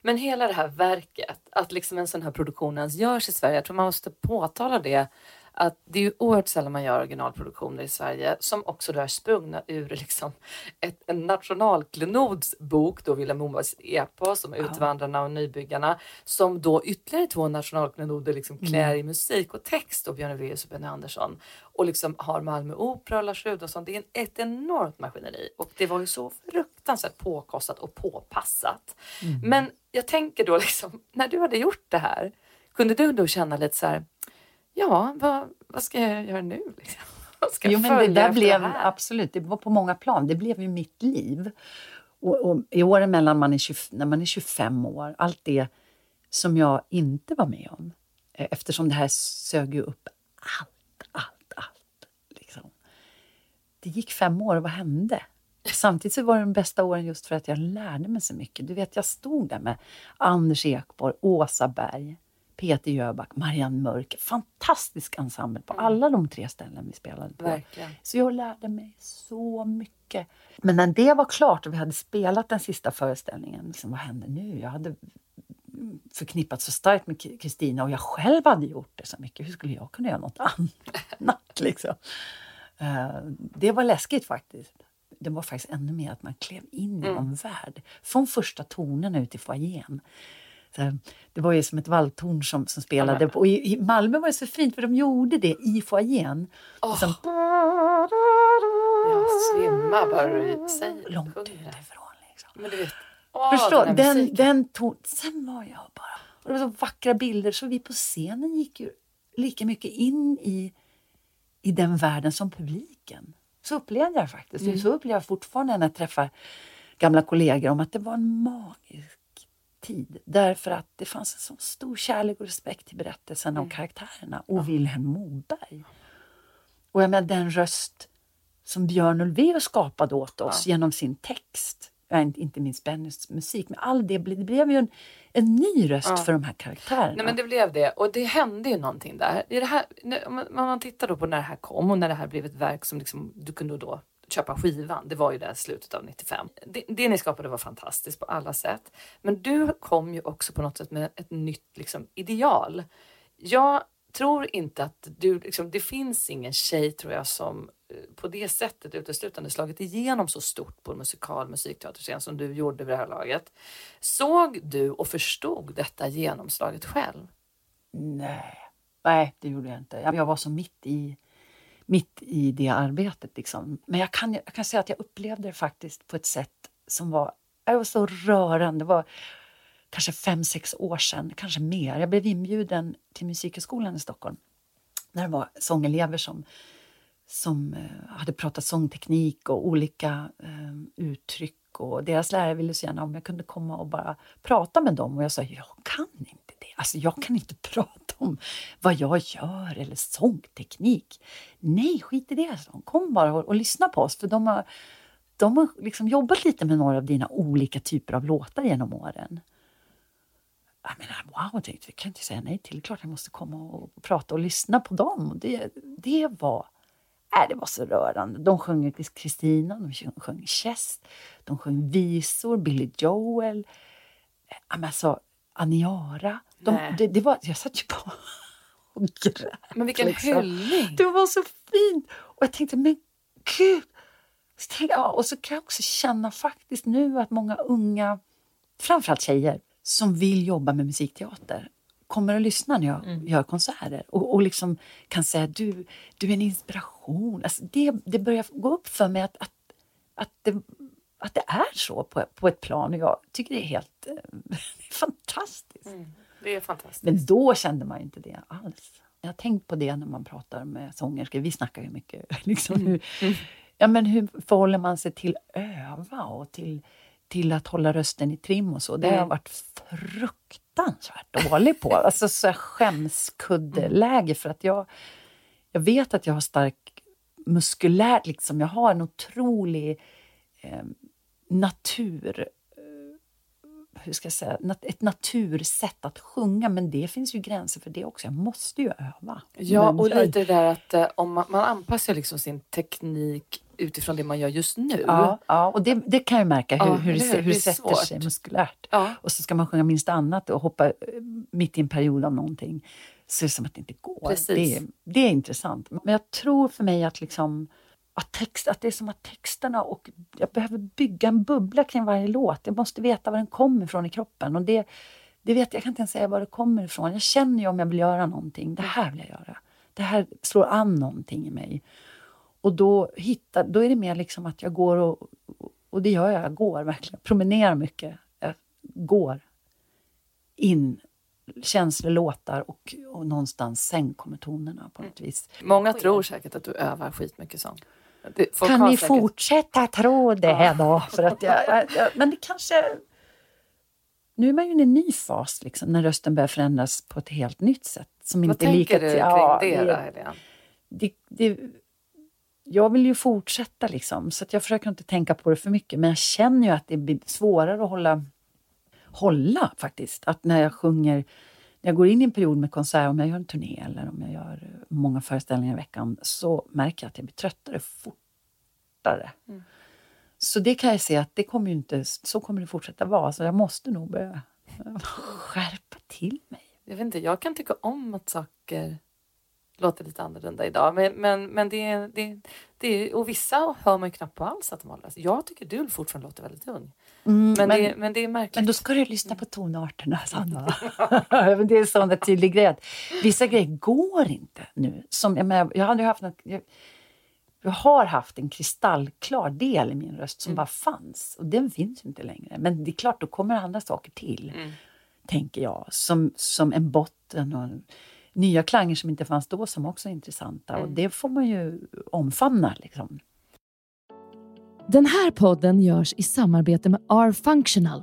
Speaker 2: Men hela det här verket, att liksom en sån här produktion ens görs i Sverige, jag tror man måste påtala det, att det är ju oerhört sällan man gör originalproduktioner i Sverige som också är sprungna ur liksom ett, en nationalklenods bok, då Vilhelm Mobergs epos om Utvandrarna och Nybyggarna, som då ytterligare två nationalklenoder liksom klär i musik och text, då Björn Ulvaeus och Benny Andersson, och liksom har Malmö Opera och Lars Rudolfsson. Det är en, ett enormt maskineri och det var ju så fruktansvärt påkostat och påpassat. Men jag tänker då liksom, när du hade gjort det här, kunde du då känna lite så här, ja, vad, vad ska jag göra nu? Liksom? *laughs*
Speaker 3: Jo, men det där blev
Speaker 2: det
Speaker 3: absolut, det var på många plan. Det blev ju mitt liv. Och, och I åren mellan man är 20, när man är 25 år, allt det som jag inte var med om. eh, Eftersom det här sög ju upp allt, allt, allt. Liksom. Det gick fem år och vad hände? Samtidigt så var det de bästa åren just för att jag lärde mig så mycket. Du vet, jag stod där med Anders Ekborg, Åsa Berg, Peter Jöback, Marianne Mörk. Fantastisk ensemble på alla de tre ställen vi spelade på.
Speaker 2: Verkligen.
Speaker 3: Så jag lärde mig så mycket. Men när det var klart och vi hade spelat den sista föreställningen, liksom, vad hände nu? Jag hade förknippat så starkt med Kristina och jag själv hade gjort det så mycket. Hur skulle jag kunna göra något annat? *laughs* Liksom? Eh, det var läskigt faktiskt. Det var faktiskt ännu mer att man klev in i någon värld. Från första tonerna ut i foajén. Här, det var ju som ett valthorn som, som spelade. Och i, I Malmö var det så fint för de gjorde det i foajén. Och sen,
Speaker 2: Jag svimmar bara du säger
Speaker 3: långt utifrån. Liksom.
Speaker 2: Men du vet, åh,
Speaker 3: Förstå,
Speaker 2: den,
Speaker 3: den, den, ton, sen var jag bara... Och det var så vackra bilder så vi på scenen gick ju lika mycket in i, i den världen som publiken. Så upplevde jag faktiskt.
Speaker 2: Mm.
Speaker 3: Så upplever jag fortfarande när jag träffar gamla kollegor om att det var en magisk tid. Därför att det fanns en så stor kärlek och respekt till berättelsen
Speaker 2: Mm.
Speaker 3: och karaktärerna. Och Vilhelm Moberg. Och jag menar den röst som Björn Ulvaeus skapade åt oss genom sin text. Ja, inte- minst Bennys musik. Men all det, blev, det blev ju en, en ny röst för de här karaktärerna.
Speaker 2: Nej men det blev det och det hände ju någonting där. I det här, om man tittar då på när det här kom och när det här blev ett verk som liksom, du kunde då köpa skivan. Det var ju det slutet av 95. Det, det ni skapade var fantastiskt på alla sätt. Men du kom ju också på något sätt med ett nytt liksom, ideal. Jag tror inte att du, liksom, det finns ingen tjej tror jag som eh, på det sättet uteslutande slagit igenom så stort på en musikal musikteaterscen som du gjorde vid det här laget. Såg du och förstod detta genomslaget själv?
Speaker 3: Nej. Nej, det gjorde jag inte. Jag var så mitt i, mitt i det arbetet. Liksom. Men jag kan, jag kan säga att jag upplevde det faktiskt på ett sätt som var, det var så rörande. Det var kanske fem, sex år sedan, kanske mer. Jag blev inbjuden till Musikhögskolan i Stockholm. När det var sångelever som, som eh, hade pratat sångteknik och olika eh, uttryck. Och deras lärare ville så gärna om jag kunde komma och bara prata med dem. Och jag sa, jag kan inte. Alltså jag kan inte *laughs* prata om vad jag gör eller sångteknik. Nej, skit i det. sa de. Kom bara och, och lyssna på oss. För de har, de har liksom jobbat lite med några av dina olika typer av låtar genom åren. Jag menar, wow, jag tänkte, vi kan inte säga nej till. Det är klart jag måste komma och prata och lyssna på dem. Och det, det var äh, det var så rörande. De sjöng Kristina, de sjöng Chess, de sjöng visor, Billy Joel, äh, alltså, Aniara. De, det, det var, jag satt ju bara *laughs* och grät.
Speaker 2: Men vilken
Speaker 3: liksom.
Speaker 2: hyllning!
Speaker 3: Det var så fint! Och jag tänkte, men gud! Så tänkte, ja, och så kan jag också känna faktiskt nu att många unga, framförallt tjejer, som vill jobba med musikteater kommer att lyssna när jag gör konserter och, och liksom kan säga du, du är en inspiration. Alltså det, det börjar gå upp för mig att, att, att, det, att det är så på, på ett plan och jag tycker det är helt eh, *laughs* fantastiskt.
Speaker 2: Det är fantastiskt.
Speaker 3: Men då kände man inte det alls. Jag har tänkt på det när man pratar med sångerskor. Vi snackar ju mycket. *laughs* Liksom, hur, ja, men hur förhåller man sig till öva och till, till att hålla rösten i trim och så? Det har jag varit fruktansvärt dålig på. *laughs* Alltså så här skämskuddeläge för att jag, jag vet att jag har stark muskulärt, liksom. jag har en otrolig eh, natur hur ska jag säga, ett natursätt att sjunga. Men det finns ju gränser för det också. Jag måste ju öva.
Speaker 2: Ja,
Speaker 3: Men
Speaker 2: och lite det där att eh, om man, man anpassar liksom sin teknik utifrån det man gör just nu.
Speaker 3: Ja, ja och det, det kan jag märka hur,
Speaker 2: Ja,
Speaker 3: hur, det,
Speaker 2: hur? Det
Speaker 3: sätter sig
Speaker 2: svårt.
Speaker 3: muskulärt.
Speaker 2: Ja.
Speaker 3: Och så ska man sjunga minst annat och hoppa eh, mitt i en period av någonting. Så är det som att det inte går.
Speaker 2: Precis.
Speaker 3: Det, det är intressant. Men jag tror för mig att, liksom, att, text, att det är som att texterna och jag behöver bygga en bubbla kring varje låt. Jag måste veta var den kommer ifrån i kroppen. Och det, det vet, jag kan inte ens säga var det kommer ifrån. Jag känner ju om jag vill göra någonting. Det här vill jag göra. Det här slår an någonting i mig. Och då, hittar, då är det mer liksom att jag går och, och det gör jag, jag går verkligen. Promenerar mycket. Jag går in känslor, låtar och, och någonstans sen kommer tonerna på något vis.
Speaker 2: Många tror säkert att du övar skitmycket sång. Det,
Speaker 3: Kan ni
Speaker 2: säkert-
Speaker 3: fortsätta tro det då? För att jag, jag, jag, men det kanske... Nu är man ju i en ny fas liksom, när rösten börjar förändras på ett helt nytt sätt. Som
Speaker 2: Vad
Speaker 3: inte är lika
Speaker 2: tänker du kring
Speaker 3: ja,
Speaker 2: det,
Speaker 3: det-
Speaker 2: då, Helene?
Speaker 3: det, det, jag vill ju fortsätta liksom, så att jag försöker inte tänka på det för mycket. Men jag känner ju att det blir svårare att hålla, hålla faktiskt. Att när jag sjunger, när jag går in i en period med konsert, om jag gör en turné eller om jag gör eh, många föreställningar i veckan, så märker jag att jag blir tröttare fortare. Så det kan jag se att det kommer inte, så kommer det fortsätta vara. Så jag måste nog börja eh, skärpa till mig.
Speaker 2: Jag vet inte, jag kan tycka om att saker låter lite annorlunda idag. Men, men, men det, det, det och vissa hör man ju knappt på alls att de håller. Jag tycker du fortfarande låter väldigt ung.
Speaker 3: Mm,
Speaker 2: Men, det, men det är märkligt.
Speaker 3: Men då ska du lyssna på tonarterna, Sanna. *laughs* Men det är en sån tydlig grej att vissa grejer går inte nu. Som, jag, menar, jag, hade haft något, jag, jag har haft en kristallklar del i min röst som bara fanns. Och den finns inte längre. Men det är klart, då kommer andra saker till. Tänker jag. Som, som en botten och nya klanger som inte fanns då som också är intressanta. Och det får man ju omfamna. Liksom.
Speaker 1: Den här podden görs i samarbete med R-Functional,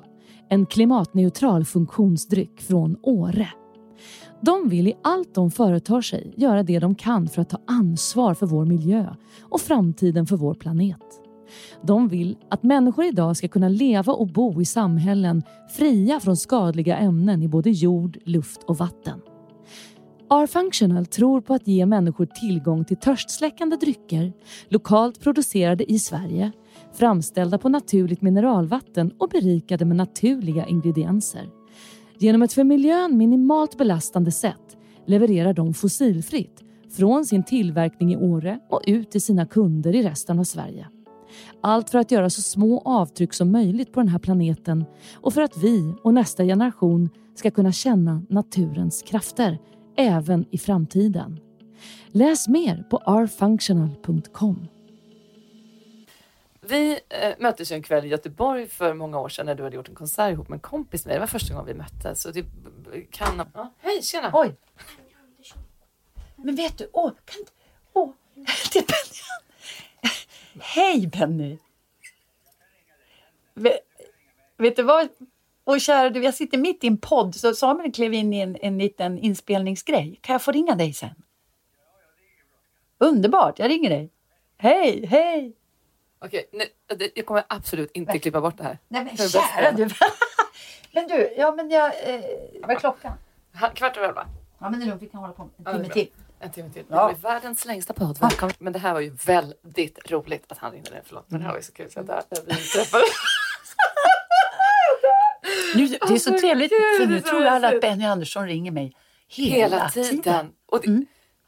Speaker 1: en klimatneutral funktionsdryck från Åre. De vill i allt de företar sig göra det de kan för att ta ansvar för vår miljö och framtiden för vår planet. De vill att människor idag ska kunna leva och bo i samhällen fria från skadliga ämnen i både jord, luft och vatten. R-Functional tror på att ge människor tillgång till törstsläckande drycker, lokalt producerade i Sverige, framställda på naturligt mineralvatten och berikade med naturliga ingredienser. Genom ett för miljön minimalt belastande sätt levererar de fossilfritt från sin tillverkning i Åre och ut till sina kunder i resten av Sverige. Allt för att göra så små avtryck som möjligt på den här planeten och för att vi och nästa generation ska kunna känna naturens krafter även i framtiden. Läs mer på rfunctional.com.
Speaker 2: Vi eh, möttes ju en kväll i Göteborg för många år sedan när du hade gjort en konsert ihop med en kompis med. Det var första gången vi möttes. Så det kan... Ja, hej, tjena!
Speaker 3: Oj! Men vet du, åh, kan inte... Åh, *laughs* det är Benny. Hej Benny! Vet, vet du vad? Och kära du, jag sitter mitt i en podd så Samuel klev in i en, en liten inspelningsgrej. Kan jag få ringa dig sen? Underbart, jag ringer dig. Hej, hej!
Speaker 2: Okej, nu, jag kommer absolut inte klippa bort det här.
Speaker 3: Nej men
Speaker 2: Det är bäst.
Speaker 3: kära du! *laughs* men du, ja men jag... Eh, vad är klockan?
Speaker 2: Ha- Kvart över elva.
Speaker 3: Ja men det är lugnt, vi kan hålla på en
Speaker 2: Ja,
Speaker 3: timme
Speaker 2: bra.
Speaker 3: till.
Speaker 2: En timme till.
Speaker 3: Ja.
Speaker 2: Det blir världens längsta podd. Välkommen. Men det här var ju väldigt roligt att han ringde dig. Förlåt, men det här var ju så kul. Så där, vi träffades. *laughs*
Speaker 3: Nu, det är så
Speaker 2: Alltså,
Speaker 3: trevligt, för nu tror alla att. Benny Andersson ringer mig hela,
Speaker 2: Hela tiden. Och det,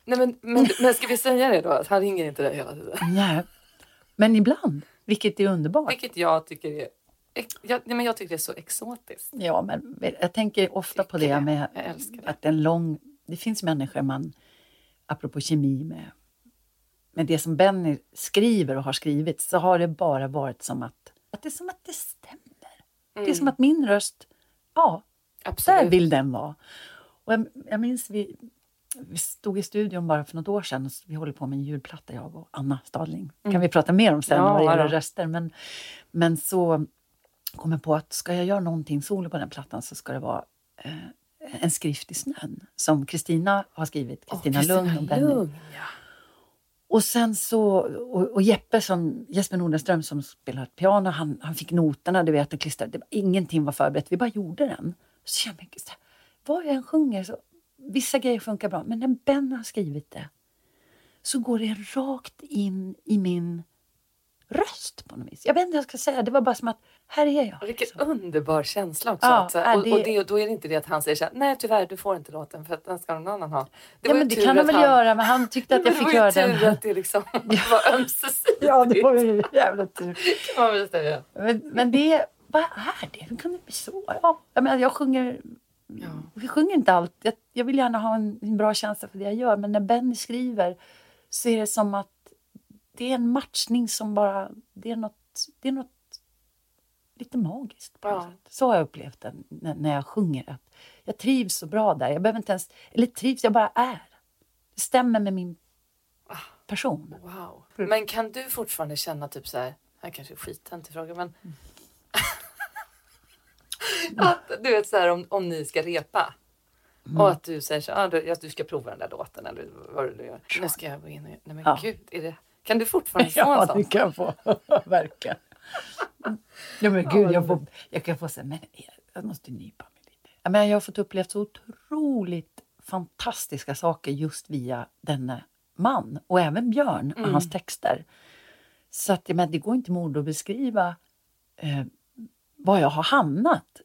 Speaker 2: nej, men, men, men ska vi säga det då? Att han ringer inte dig hela tiden?
Speaker 3: Nej. Men ibland, vilket är underbart.
Speaker 2: Vilket jag tycker är... Jag, nej, men jag tycker det är så exotiskt.
Speaker 3: Ja, men jag tänker ofta på
Speaker 2: Tycker
Speaker 3: det
Speaker 2: det.
Speaker 3: med
Speaker 2: det.
Speaker 3: att en lång... Det finns människor man, apropå kemi, med, med det som Benny skriver och har skrivit så har det bara varit som att, att det är som att det stämmer. Det är som att min röst, ja, där
Speaker 2: Absolut.
Speaker 3: vill den vara. Och jag, jag minns vi, vi stod i studion bara för något år sedan och vi håller på med en julplatta, jag och Anna Stadling. kan vi prata mer om sen
Speaker 2: Ja,
Speaker 3: vad det gäller röster. Men, men så kom jag på att ska jag göra någonting solo på den plattan så ska det vara eh, en skrift i snön som Kristina har skrivit. Kristina Lugn och Benny.
Speaker 2: Lugn, ja.
Speaker 3: Och sen så, och, och Jeppe som, Jesper Nordenström som spelar piano, han, han fick noterna, du vet, och klistrade. Det var, ingenting var förberett, vi bara gjorde den. Så kände jag, så här, vad jag än sjunger, så, vissa grejer funkar bra, men när Ben har skrivit det så går det rakt in i min röst på något vis. Jag vet inte vad jag ska säga, det var bara som att här är jag.
Speaker 2: Vilken liksom. underbar känsla också.
Speaker 3: Ja,
Speaker 2: att, och,
Speaker 3: det-
Speaker 2: och, det, då är det inte det att han säger så här, nej tyvärr du får inte låten för att den ska någon annan ha. Det
Speaker 3: ja,
Speaker 2: var
Speaker 3: men det kan han väl göra, men han tyckte att *laughs* jag
Speaker 2: det
Speaker 3: fick
Speaker 2: var
Speaker 3: göra
Speaker 2: ju tur
Speaker 3: den.
Speaker 2: att det liksom *laughs* var ömsesidigt.
Speaker 3: Ja, det var ju jävla tur.
Speaker 2: kan man väl säga.
Speaker 3: Men, men det, vad är det? Hur kan det bli så? Ja, jag, menar, jag sjunger
Speaker 2: Ja.
Speaker 3: Jag sjunger inte allt. Jag, jag vill gärna ha en, en bra känsla för det jag gör. Men när Benny skriver så är det som att det är en matchning som bara... Det är något, det är något lite magiskt. På
Speaker 2: Ja.
Speaker 3: sätt. Så har jag upplevt det när, när jag sjunger. Att jag trivs så bra där. Jag behöver inte ens... Eller trivs, jag bara är. Det stämmer med min person.
Speaker 2: Wow. Men kan du fortfarande känna typ så här, här kanske är till fråga men *laughs* *laughs* att du vet så här om, om ni ska repa och att du säger så ah, du, du ska prova den där låten eller vad du gör. Nu ska jag gå in och, nej men
Speaker 3: Ja.
Speaker 2: gud, är det, kan du fortfarande *laughs* få en
Speaker 3: Ja,
Speaker 2: sån?
Speaker 3: det kan få. *laughs* Verkligen. Ja, men gud, jag, får, jag kan få säga, men jag måste nypa mig lite. Ja, men jag har fått uppleva så otroligt fantastiska saker just via denne man och även Björn och hans texter. Så att, ja, men det går inte med ord att beskriva eh, var jag har hamnat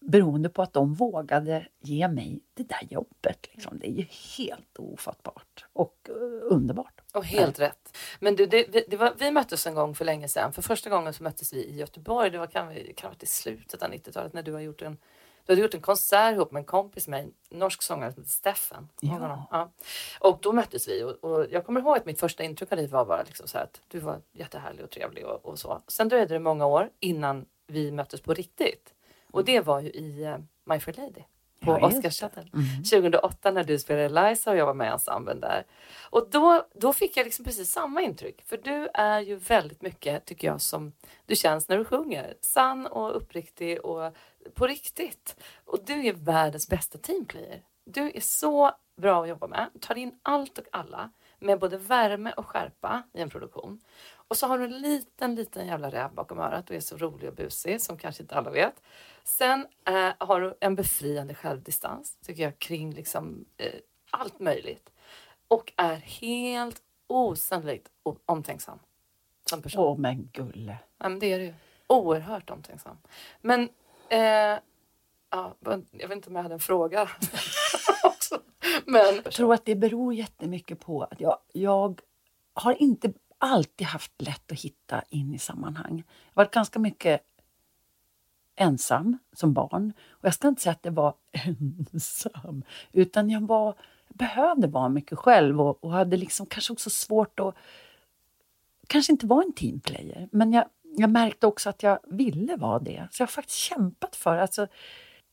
Speaker 3: beroende på att de vågade ge mig det där jobbet. Liksom. Det är ju helt ofattbart och eh, underbart.
Speaker 2: Och helt rätt. Men du, det, vi- det var, vi möttes en gång för länge sedan. För första gången så möttes vi i Göteborg. Det var kan, vi, kan i slutet av 90-talet när du har gjort en du hade gjort en konsert ihop med en kompis med en norsk sångare som heter Steffen.
Speaker 3: Ja.
Speaker 2: ja. Och då möttes vi och, och jag kommer ihåg att mitt första intryck av dig var bara liksom så att du var jättehärlig och trevlig och, och så. Sen dröjde det många år innan vi möttes på riktigt. Och det var ju i uh, My Fair Lady på
Speaker 3: Ja, det.
Speaker 2: Oscarschatten 2008 när du spelade Eliza och jag var med i ensemblen där. Och då, då fick jag liksom precis samma intryck. För du är ju väldigt mycket, tycker jag, som du känns när du sjunger. Sann och uppriktig och på riktigt. Och du är världens bästa teamplayer. Du är så bra att jobba med. Du tar in allt och alla med både värme och skärpa i en produktion. Och så har du en liten, liten jävla räv bakom örat och är så rolig och busig som kanske inte alla vet. Sen eh, har du en befriande självdistans, tycker jag, kring liksom, eh, allt möjligt. Och är helt osannolikt omtänksam som person.
Speaker 3: Åh, men gulle.
Speaker 2: Ja, men det är du. Oerhört omtänksam. Men eh, ja, jag vet inte om jag hade en fråga. *laughs* Men
Speaker 3: Jag tror att det beror jättemycket på att jag, jag har inte alltid haft lätt att hitta in i sammanhang. Jag har varit ganska mycket ensam som barn. Och jag ska inte säga att det var *laughs* ensam, utan jag, var, behövde vara mycket själv och, och hade liksom kanske också svårt att... Kanske inte vara en teamplayer, men jag, jag märkte också att jag ville vara det. Så jag har faktiskt kämpat för alltså,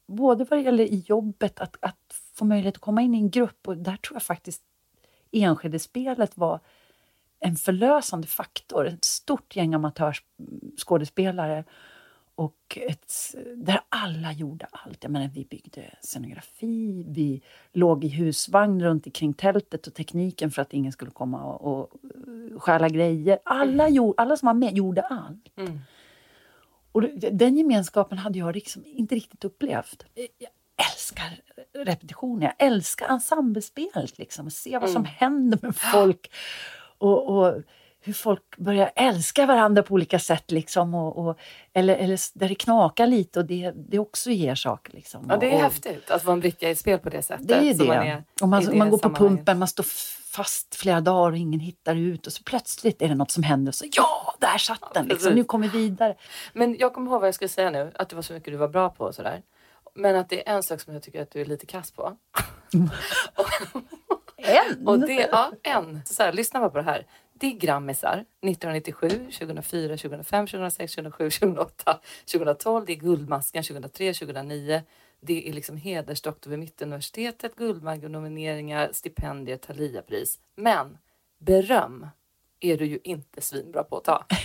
Speaker 3: både vad det gäller i jobbet, att, att få möjlighet att komma in i en grupp. Och där tror jag faktiskt Enskede-spelet var en förlösande faktor. Ett stort gäng amatörskådespelare och ett, där alla gjorde allt. Jag menar, vi byggde scenografi, vi låg i husvagn runt omkring tältet och tekniken för att ingen skulle komma och, och stjäla grejer. Alla, gjorde, alla som var med gjorde allt.
Speaker 2: Mm.
Speaker 3: Och den gemenskapen hade jag liksom inte riktigt upplevt. Jag älskar repetition, jag älskar ensemblespelet. Liksom, se vad som händer med folk. Och, och hur folk börjar älska varandra på olika sätt. Liksom, och, och, eller, eller där det knakar lite och det, det också ger saker. Liksom.
Speaker 2: ja, det är
Speaker 3: och,
Speaker 2: häftigt att vara en bricka i ett spel på det sättet.
Speaker 3: Det är det.
Speaker 2: Man är
Speaker 3: och man,
Speaker 2: det
Speaker 3: man går på pumpen, man står fast flera dagar och ingen hittar ut. Och så plötsligt är det något som händer. Och så, ja, där satt den! Liksom. Nu kommer vi vidare.
Speaker 2: Men jag kommer ihåg vad jag skulle säga nu, att det var så mycket du var bra på och sådär. Men att det är en sak som jag tycker att du är lite kass på. *laughs*
Speaker 3: En!
Speaker 2: Och det, ja, en. Så här, lyssna bara på det här. Det är grammisar 1997, 2004, 2005, 2006, 2007, 2008, 2012. Det är Guldmasken 2003, 2009. Det är liksom hedersdoktor vid Mittuniversitetet, Guldmagnomineringar, stipendier, Thaliapris. Men beröm är du ju inte svinbra på att ta. *laughs*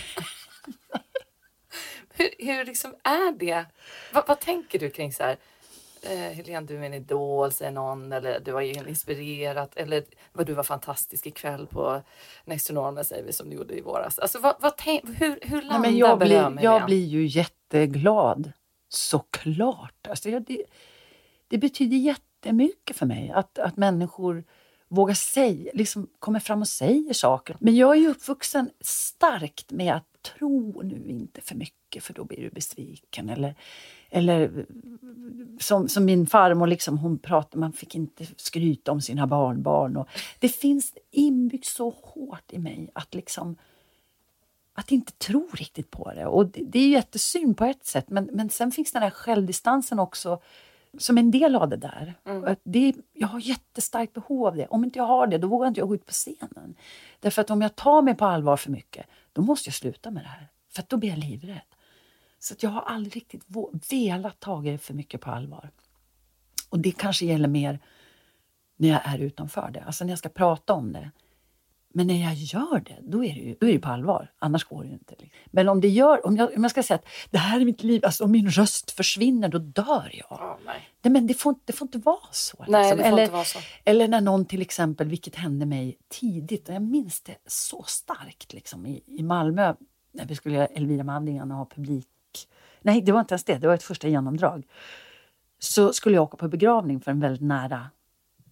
Speaker 2: hur, hur liksom är det? Vad, vad tänker du kring så här? Eh, Helene du är en idol säger någon eller du har inspirerat eller vad du var fantastisk ikväll på Next to Normal säger vi som du gjorde i våras. Alltså vad, vad tänk, hur, hur landar
Speaker 3: Nej, men jag, blir, jag blir ju jätteglad. Såklart. Alltså, jag, det, det betyder jättemycket för mig att, att människor vågar säga, liksom kommer fram och säger saker. Men jag är ju uppvuxen starkt med att tro nu inte för mycket för då blir du besviken. Eller, eller som, som min farmor, liksom, hon pratade, man fick inte skryta om sina barnbarn. Och det finns inbyggt så hårt i mig att liksom att inte tro riktigt på det. Och det, det är jättesynd på ett sätt men, men sen finns den här självdistansen också som en del av det där. Mm. Det, jag har jättestarkt behov av det. Om inte jag har det, då vågar inte jag gå ut på scenen. Därför att om jag tar mig på allvar för mycket, då måste jag sluta med det här. För då blir jag livrädd. Så jag har aldrig riktigt velat ta det för mycket på allvar. Och det kanske gäller mer när jag är utanför det, alltså när jag ska prata om det. Men när jag gör det, då är det ju, då är det på allvar. Annars går det ju inte. Liksom. Men om det gör, om jag, om jag ska säga att det här är mitt liv, alltså om min röst försvinner, då dör jag.
Speaker 2: Oh, nej.
Speaker 3: nej. men det får, det får inte vara så. Liksom.
Speaker 2: Nej, det får
Speaker 3: eller,
Speaker 2: inte vara så.
Speaker 3: eller när någon till exempel, vilket hände mig tidigt, och jag minns det så starkt liksom, i, i Malmö, när vi skulle göra Elvira Manningen och ha publik. Nej, det var inte ens det, det var ett första genomdrag. Så skulle jag åka på begravning för en väldigt nära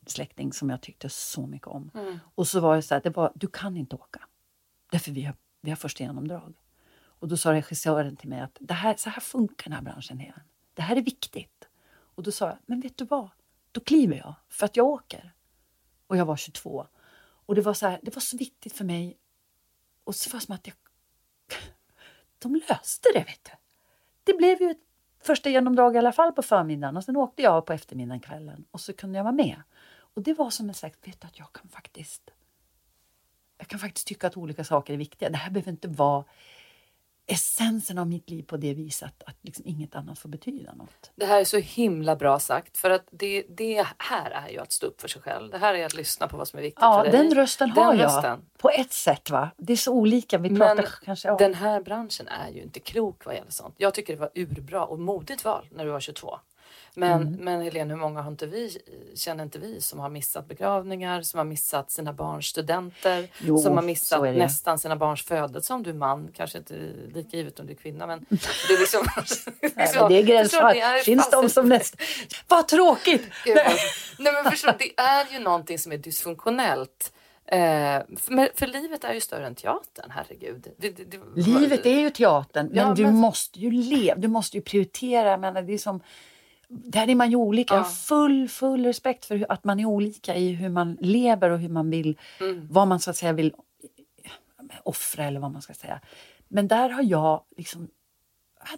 Speaker 3: släkting som jag tyckte så mycket om. Mm. Och så var det så här, det var, du kan inte åka. Därför vi har, vi har första genomdrag. Och då sa regissören till mig att det här, så här funkar den här branschen igen. Det här är viktigt. Och då sa jag, men vet du vad? Då kliver jag, för att jag åker. Och jag var 22. Och det var så, här, det var så viktigt för mig. Och så var det som att jag... *laughs* De löste det, vet du. Det blev ju ett första genomdrag i alla fall på förmiddagen och sen åkte jag på eftermiddagen kvällen och så kunde jag vara med. Och det var som en sagt, vet du, att jag kan faktiskt jag kan faktiskt tycka att olika saker är viktiga. Det här behöver inte vara essensen av mitt liv på det viset att liksom inget annat får betyda något.
Speaker 2: Det här är så himla bra sagt för att det, det här är ju att stå upp för sig själv. Det här är att lyssna på vad som är viktigt
Speaker 3: ja,
Speaker 2: för dig.
Speaker 3: Den rösten har den jag rösten. på ett sätt. va? Det är så olika. Vi pratar Men kanske om.
Speaker 2: den här branschen är ju inte klok vad gäller sånt. Jag tycker det var urbra och modigt val när du var 22. Men, mm. men Helene, hur många har inte vi, känner inte vi som har missat begravningar, som har missat sina barns studenter, jo, som har missat nästan sina barns födelse om du är man, kanske inte lika givet om du är kvinna men det är liksom... *laughs*
Speaker 3: Nej, *laughs* men det är gränsfall. Finns de som nästan... *laughs* Vad tråkigt!
Speaker 2: Gud, Nej men förstå, det är ju någonting som är dysfunktionellt. Eh, för, för, livet är ju större än teatern, herregud. Det, det, det,
Speaker 3: livet är ju teatern, men ja, du men... måste ju leva, du måste ju prioritera. Menar, det är som där är man ju olika. Jag har full, full respekt för att man är olika i hur man lever och hur man vill, mm. vad man så att säga vill offra eller vad man ska säga. Men där har jag liksom,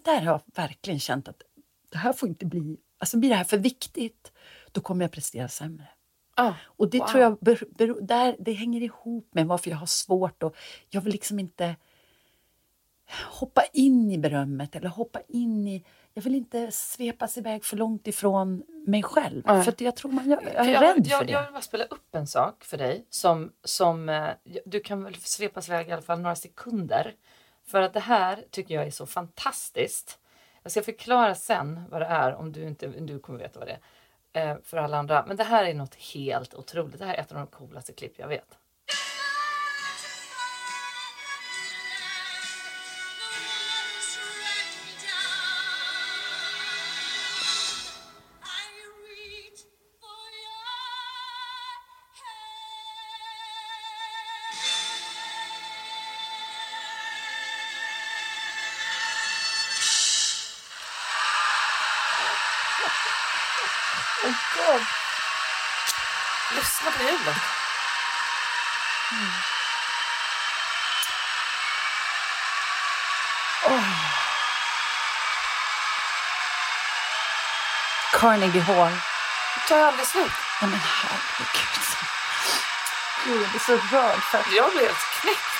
Speaker 3: där har jag verkligen känt att det här får inte bli, alltså blir det här för viktigt, då kommer jag prestera sämre.
Speaker 2: Ah,
Speaker 3: och det wow. tror jag ber, ber, där, det hänger ihop med varför jag har svårt och jag vill liksom inte hoppa in i berömmet eller hoppa in i jag vill inte svepas iväg för långt ifrån mig själv. Mm. För jag tror man, jag, jag är jag, rädd
Speaker 2: jag,
Speaker 3: för det.
Speaker 2: Jag vill bara spela upp en sak för dig som, som eh, du kan väl svepas iväg i alla fall några sekunder. För att det här tycker jag är så fantastiskt. Jag ska förklara sen vad det är om du inte du kommer veta vad det är eh, för alla andra. Men det här är något helt otroligt. Det här är ett av de coolaste klipp jag vet.
Speaker 3: Carnegie Hall.
Speaker 2: Det tar aldrig slut.
Speaker 3: Nej men herregud. Gud, jag blir så rörd. För...
Speaker 2: Jag blir helt knäckt.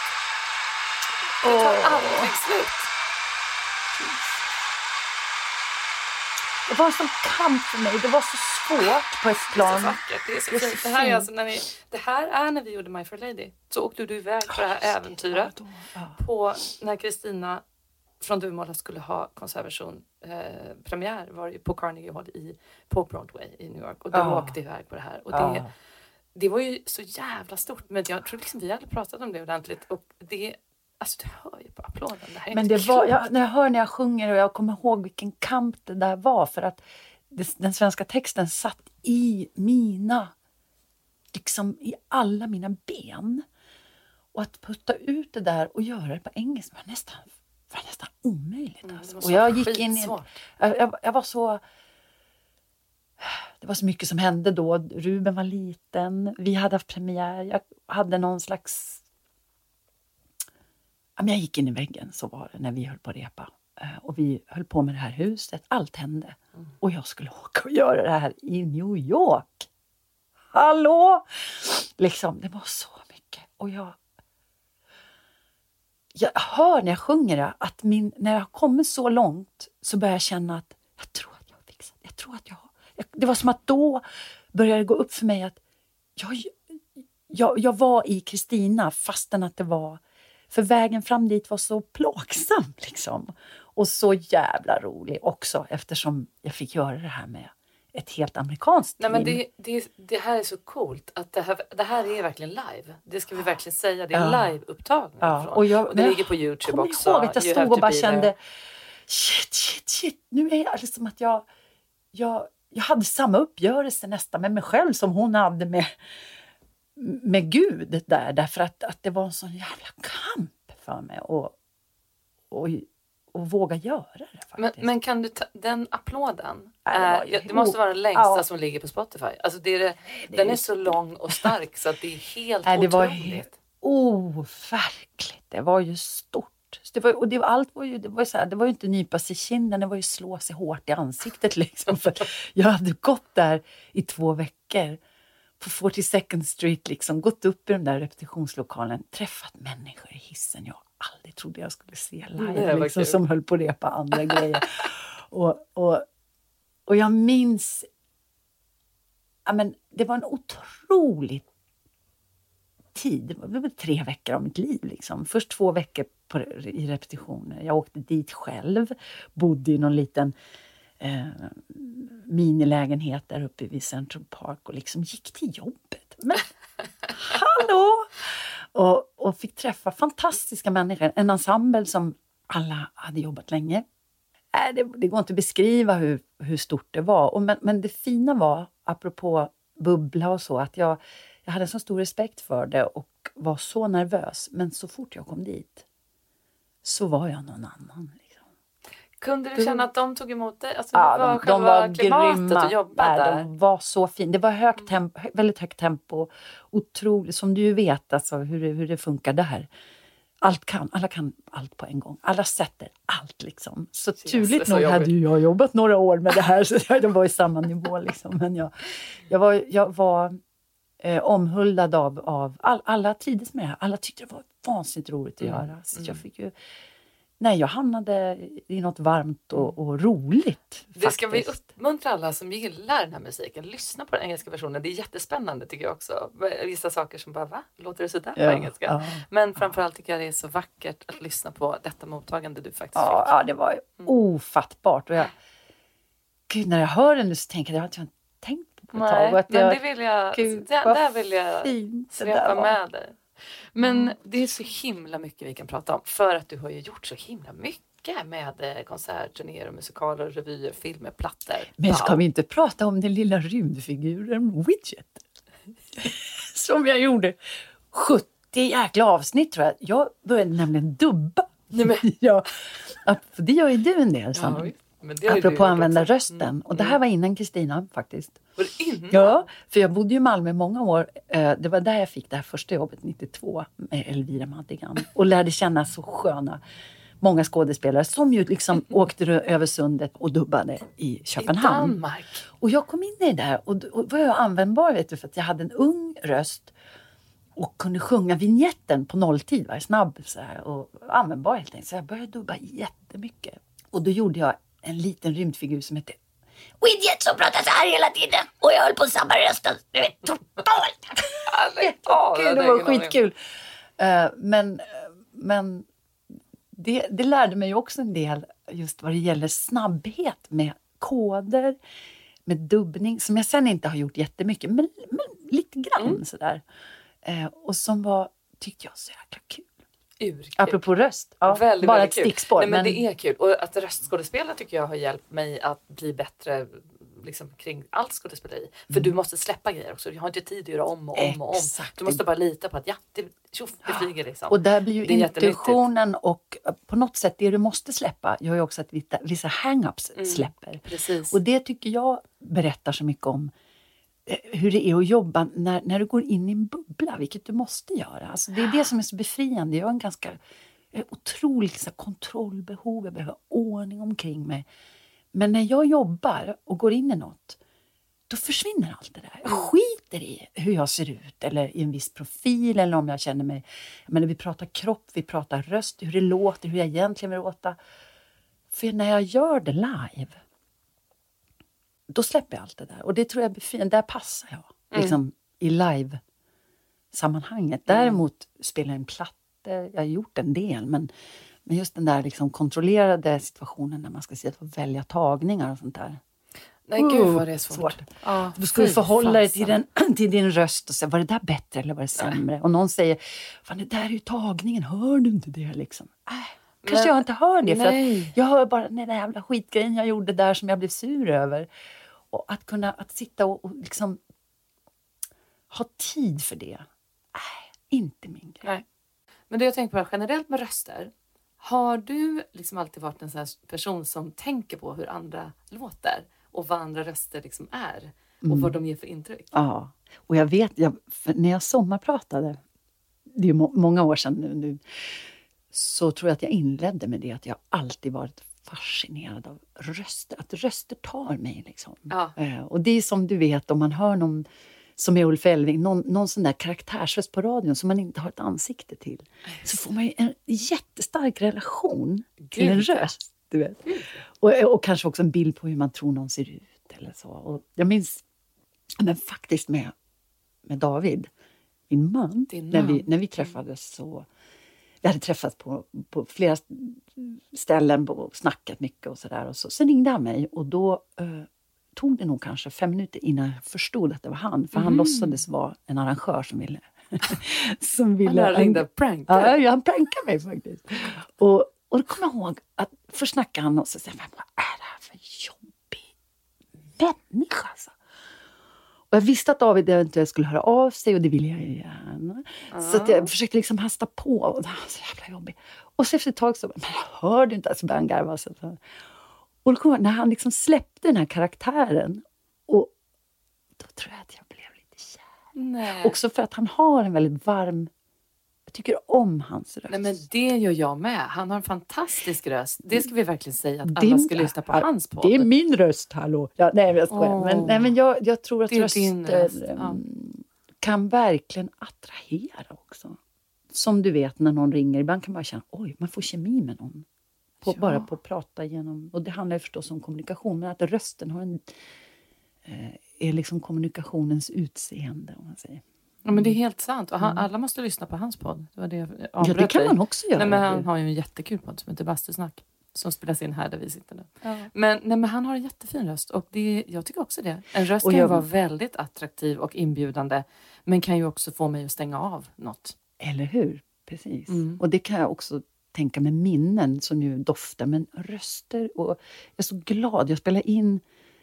Speaker 2: Det tar oh. aldrig slut.
Speaker 3: Det var en sån kamp för mig. Det var så svårt på ett plan.
Speaker 2: Det är så vackert. Det är så, det är fint. Det här är, alltså när ni, det här är när vi gjorde My Fair Lady. Så åkte du iväg på det här äventyret. På när Kristina från Duvemåla skulle ha konsertversion eh, premiär var ju på Carnegie Hall i, på Broadway i New York och du
Speaker 3: Ja.
Speaker 2: åkte iväg på det här. Och det,
Speaker 3: Ja.
Speaker 2: det var ju så jävla stort men jag tror liksom vi hade pratat om det ordentligt och det, alltså du hör ju på applåden. Det här är
Speaker 3: Men det var, jag, när jag hör när jag sjunger och jag kommer ihåg vilken kamp det där var för att det, den svenska texten satt i mina, liksom i alla mina ben. Och att putta ut det där och göra det på engelska var nästan, var nästan omöjligt.
Speaker 2: Mm,
Speaker 3: Alltså.
Speaker 2: det måste
Speaker 3: och jag gick in i, jag, jag, jag var så... Det var så mycket som hände då. Ruben var liten, vi hade haft premiär, jag hade någon slags Ja, men jag gick in i väggen, så var det när vi höll på att repa. Eh, Och vi höll på med det här huset, allt hände. Och jag skulle åka och göra det här i New York. Hallå! Liksom, det var så mycket. Och jag... Jag hör när jag sjunger det att min, när jag har kommit så långt så börjar jag känna att jag tror att jag har fixat det. Jag tror att jag har... Det var som att då började det gå upp för mig att jag, jag, jag var i Kristina fastän att det var... För vägen fram dit var så plågsam liksom. Och så jävla rolig också eftersom jag fick göra det här med ett helt amerikanskt
Speaker 2: Nej, men det, det, det här är så coolt att det här, det här är verkligen live. Det ska vi verkligen säga. Det är
Speaker 3: Ja.
Speaker 2: live-upptagning.
Speaker 3: Ja, och jag-
Speaker 2: och det
Speaker 3: jag
Speaker 2: ligger på Youtube
Speaker 3: kommer
Speaker 2: också.
Speaker 3: ihåg att jag stod och bara kände
Speaker 2: there.
Speaker 3: shit, shit, shit. Nu är jag liksom att jag, jag, jag hade samma uppgörelse nästan med mig själv som hon hade med, med Gud där. Därför att, att det var en sån jävla kamp för mig och, och, och våga göra det
Speaker 2: Men,
Speaker 3: faktiskt.
Speaker 2: men kan du ta, den applåden,
Speaker 3: Nej, det var
Speaker 2: är,
Speaker 3: ju-
Speaker 2: det måste vara den längsta
Speaker 3: Ja.
Speaker 2: som ligger på Spotify. Alltså det är det,
Speaker 3: det
Speaker 2: den
Speaker 3: är-
Speaker 2: är så lång och stark så att det är helt
Speaker 3: Nej, det var
Speaker 2: otroligt.
Speaker 3: helt overkligt. Det var ju stort. Så Det var, och det var, allt var ju, det var ju så här, det var ju inte nypa sig i kinden, det var ju slå sig hårt i ansiktet. *laughs* Liksom, för jag hade gått där i två veckor på 42nd Street, liksom, gått upp i den där repetitionslokalen, träffat människor i hissen jag aldrig trodde jag skulle se live, liksom, som höll på att repa andra grejer. Och, och, och jag minns... Ja, men det var en otroligt tid. Det var väl tre veckor av mitt liv. Liksom. Först två veckor på, i repetitioner. Jag åkte dit själv, bodde i någon liten eh, minilägenhet där uppe vid Central Park och liksom gick till jobbet. Men *laughs* hallå! Och, och fick träffa fantastiska människor. En ensemble som alla hade jobbat länge. Äh, det, det går inte att beskriva hur, hur stort det var. Och men, men det fina var, apropå bubbla och så, att jag, jag hade så stor respekt för det och var så nervös. Men så fort jag kom dit så var jag någon annan.
Speaker 2: Kunde du känna att de tog emot dig? Alltså,
Speaker 3: Ja,
Speaker 2: var
Speaker 3: de, de var grymma.
Speaker 2: att jobba
Speaker 3: Nej,
Speaker 2: där.
Speaker 3: De var så fina. Det var högt tempo, väldigt högt tempo. Otroligt, som du vet alltså, hur, det, hur det funkar där. Allt kan, alla kan allt på en gång. Alla sätter allt. Liksom. Så
Speaker 2: Jesus,
Speaker 3: turligt
Speaker 2: så
Speaker 3: nog
Speaker 2: jobbigt.
Speaker 3: hade jag jobbat några år med det här, *laughs* så jag var i samma nivå. Liksom. Men jag, jag var, jag var eh, omhuldad av, av all, alla trivdes med det här. Alla tyckte det var vansinnigt roligt att
Speaker 2: Mm,
Speaker 3: göra. Så jag fick ju, nej, jag hamnade i något varmt och, och roligt.
Speaker 2: Det ska vi
Speaker 3: faktiskt.
Speaker 2: uppmuntra alla som gillar den här musiken. Lyssna på den engelska versionen. Det är jättespännande tycker jag också. Vissa saker som bara, va? Låter det sådär på
Speaker 3: Ja,
Speaker 2: engelska?
Speaker 3: ja.
Speaker 2: Men framförallt tycker jag det är så vackert att lyssna på detta mottagande du faktiskt
Speaker 3: Ja,
Speaker 2: fick.
Speaker 3: ja, det var ju ofattbart. Och jag, gud, när jag hör den nu så tänker jag att jag inte tänkt på det på ett tag.
Speaker 2: Nej,
Speaker 3: Och att
Speaker 2: men
Speaker 3: jag,
Speaker 2: det vill jag,
Speaker 3: Gud,
Speaker 2: där,
Speaker 3: vad
Speaker 2: där vill jag
Speaker 3: fint det där
Speaker 2: svepa med dig. Men det är så himla mycket vi kan prata om för att du har ju gjort så himla mycket med eh, konsertturnéer, musikaler, revyer, filmer, plattor.
Speaker 3: Men ska vi inte prata om den lilla rymdfiguren Widget? *laughs* Som jag gjorde 70 jäkla avsnitt tror jag. Jag började nämligen dubba.
Speaker 2: Nej, men, *laughs*
Speaker 3: Ja, det gör ju du en del. Sam.
Speaker 2: ja. Men det
Speaker 3: Apropå att använda
Speaker 2: också.
Speaker 3: rösten.
Speaker 2: Mm,
Speaker 3: Och det här var innan Kristina faktiskt.
Speaker 2: Var det innan?
Speaker 3: Ja, för jag bodde i Malmö i många år. Eh, Det var där jag fick det här första jobbet 92 med Elvira Madigan. Och lärde känna så sköna, många skådespelare som ju liksom åkte över sundet och dubbade i
Speaker 2: I
Speaker 3: Köpenhamn.
Speaker 2: Danmark.
Speaker 3: Och jag kom in i det där och, och var jag användbar vet du, för att jag hade en ung röst och kunde sjunga vignetten på nolltid, var snabb så här, och användbar helt enkelt. Så jag började dubba jättemycket. Och då gjorde jag en liten rymdfigur som hette Widget som pratar så här hela tiden och jag höll på samma rösten. Du vet, totalt! Gud, det var skitkul. Eh, men, men det, det lärde mig också en del just vad det gäller snabbhet med koder, med dubbning, som jag sen inte har gjort jättemycket, men, men lite grann
Speaker 2: Mm.
Speaker 3: sådär. Eh, och som var, tyckte jag, så jäkla kul.
Speaker 2: Urkul.
Speaker 3: Apropå röst, ja,
Speaker 2: väldigt,
Speaker 3: bara
Speaker 2: väldigt
Speaker 3: ett stickspår.
Speaker 2: Nej, men,
Speaker 3: men
Speaker 2: det är kul. Och att röstskådespela tycker jag har hjälpt mig att bli bättre liksom, kring allt skådespeleri. För du måste släppa grejer också. Du har inte tid att göra om och om och om.
Speaker 3: Exakt.
Speaker 2: Du måste bara lita på att ja, det, tjoff, det flyger liksom.
Speaker 3: Och där blir ju intuitionen och på något sätt det du måste släppa gör ju också att vissa, hang-ups
Speaker 2: Mm.
Speaker 3: släpper.
Speaker 2: Precis.
Speaker 3: Och det tycker jag berättar så mycket om hur det är att jobba när, när du går in i en bubbla, vilket du måste göra. Alltså det är det som är så befriande. Jag har en ganska har otroligt så här, kontrollbehov, jag behöver ordning omkring mig. Men när jag jobbar och går in i något, då försvinner allt det där. Jag skiter i hur jag ser ut eller i en viss profil eller om jag känner mig... Jag menar, vi pratar kropp, vi pratar röst, hur det låter, hur jag egentligen vill låta. För när jag gör det live, då släpper jag allt det där. Och det tror jag befriande. Där passar jag liksom, i live-sammanhanget. Däremot spelar jag en platta, jag har gjort en del, men, men just den där liksom kontrollerade situationen när man ska sitta och välja tagningar och sånt där.
Speaker 2: Nej gud
Speaker 3: Oh,
Speaker 2: vad det är svårt.
Speaker 3: svårt.
Speaker 2: Ja,
Speaker 3: Du ska ju förhålla dig till, den, *clears throat* till din röst och säga, var det där bättre eller var det sämre? Och någon säger, fan det där är ju tagningen, hör du inte det liksom? Äh, kanske
Speaker 2: Men-
Speaker 3: jag inte hör det, för
Speaker 2: nej.
Speaker 3: att jag hör bara den där jävla skitgrejen jag gjorde där som jag blev sur över. Och att kunna att sitta och, och liksom ha tid för det, äh, inte min grej.
Speaker 2: Nej. Men det jag tänker på generellt med röster. Har du liksom alltid varit en sån här person som tänker på hur andra låter och vad andra röster liksom är och vad de ger för intryck?
Speaker 3: Ja, och jag vet, jag, när jag sommarpratade, det är må, många år sedan nu, nu, så tror jag att jag inledde med det att jag alltid varit fascinerad av röster, att röster tar mig. Liksom.
Speaker 2: Ja.
Speaker 3: Eh, och det är som du vet, om man hör någon som är Ulf Elving, någon, någon sån där karaktärsröst på radion som man inte har ett ansikte till, så får man ju en jättestark relation till en röst. Du vet. Och, och kanske också en bild på hur man tror någon ser ut. Eller så. Och jag minns men faktiskt med, med David, min man,
Speaker 2: Din
Speaker 3: när vi,
Speaker 2: man.
Speaker 3: när vi träffades så... Vi hade träffats på, på flera ställen och snackat mycket och sådär. Och så, sen ringde han mig och då eh, tog det nog kanske fem minuter innan jag förstod att det var han. För
Speaker 2: Mhm.
Speaker 3: han låtsades vara en arrangör som ville... *laughs* som ville
Speaker 2: Han ringde och prankade.
Speaker 3: Ja, han prankade mig faktiskt. Och, och då kommer jag ihåg att först snackade han och så sa vad är det här för jobbig människa? Alltså. Och jag visste att David eventuellt skulle höra av sig och det ville jag gärna. Så att jag försökte liksom hasta på. Och det var så jävla jobbigt. Och så efter ett tag så men jag hörde inte, alltså började han garva. Så så. Och då jag, när han liksom släppte den här karaktären, och då tror jag att jag blev lite kär.
Speaker 2: Nej.
Speaker 3: Också för att han har en väldigt varm... Jag tycker om hans röst.
Speaker 2: Nej men det gör jag med. Han har en fantastisk röst. Det ska vi verkligen säga att alla ska lyssna på
Speaker 3: Ja,
Speaker 2: hans podd.
Speaker 3: Det är min röst, hallå! Ja, nej, jag skojar.
Speaker 2: Åh.
Speaker 3: Men, nej, men jag, jag tror att röster
Speaker 2: röst, ja.
Speaker 3: mm, kan verkligen attrahera också. Som du vet när någon ringer, ibland kan man känna oj, man får kemi med någon. På,
Speaker 2: Ja.
Speaker 3: Bara på att prata genom, och det handlar förstås om kommunikation, men att rösten har en, eh, är liksom kommunikationens utseende, om man säger.
Speaker 2: Ja, men det är helt sant. Och han, alla måste lyssna på hans podd. Det var det jag
Speaker 3: Ja, det kan
Speaker 2: dig.
Speaker 3: man också göra.
Speaker 2: Nej, men han har ju en jättekul podd som heter Bastusnack. Som spelas in här där vi sitter nu. Men, nej, men han har en jättefin röst. Och det, jag tycker också det. En röst
Speaker 3: Och
Speaker 2: kan ju
Speaker 3: jag-
Speaker 2: vara väldigt attraktiv och inbjudande. Men kan ju också få mig att stänga av något.
Speaker 3: Eller hur? Precis.
Speaker 2: Mm.
Speaker 3: Och det kan jag också tänka med minnen som ju doftar, men röster. Och jag är så glad. Jag spelar in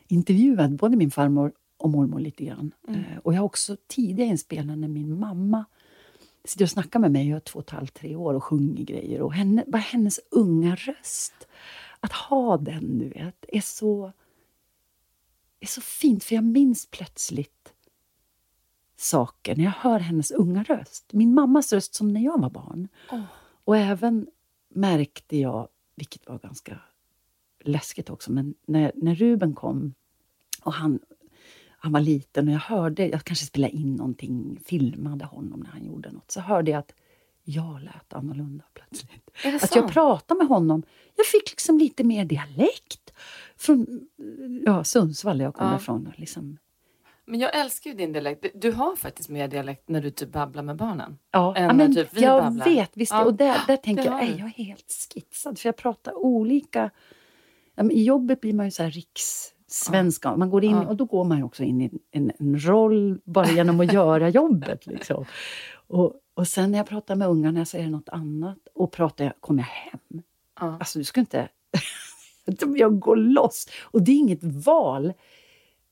Speaker 3: intervjuad både min farmor och mormor lite grann.
Speaker 2: Mm.
Speaker 3: Eh, Och jag har också tidiga inspelningar när min mamma sitter och snackar med mig. Jag är två och halvt, tre år och sjunger grejer. Och henne, bara hennes unga röst. Att ha den, du vet, är så, är så fint. För jag minns plötsligt saker när jag hör hennes unga röst. Min mammas röst som när jag var barn. Och även märkte jag, vilket var ganska läskigt också, men när, när Ruben kom och han, han var liten och jag hörde, jag kanske spelade in någonting, filmade honom när han gjorde något, så hörde jag att jag lät annorlunda plötsligt. Att jag pratade med honom, jag fick liksom lite mer dialekt från ja, Sundsvall där jag kommer
Speaker 2: Ja.
Speaker 3: ifrån. Liksom.
Speaker 2: Men jag älskar ju din dialekt. Du har faktiskt mer dialekt när du typ babblar med barnen.
Speaker 3: Ja,
Speaker 2: än
Speaker 3: men
Speaker 2: typ vi
Speaker 3: jag
Speaker 2: babblar.
Speaker 3: vet. Visst,
Speaker 2: Ja,
Speaker 3: och där, där tänker jag, jag är helt skitsad för jag pratar olika. I jobbet blir man ju så här rikssvenska. Man går in, och då går man också in i en, en roll bara genom att göra *laughs* jobbet. Liksom. Och, och sen när jag pratar med ungarna så är det något annat. Och pratar jag, kommer jag hem,
Speaker 2: Ja.
Speaker 3: Alltså du ska inte... *laughs* jag går loss. Och det är inget val.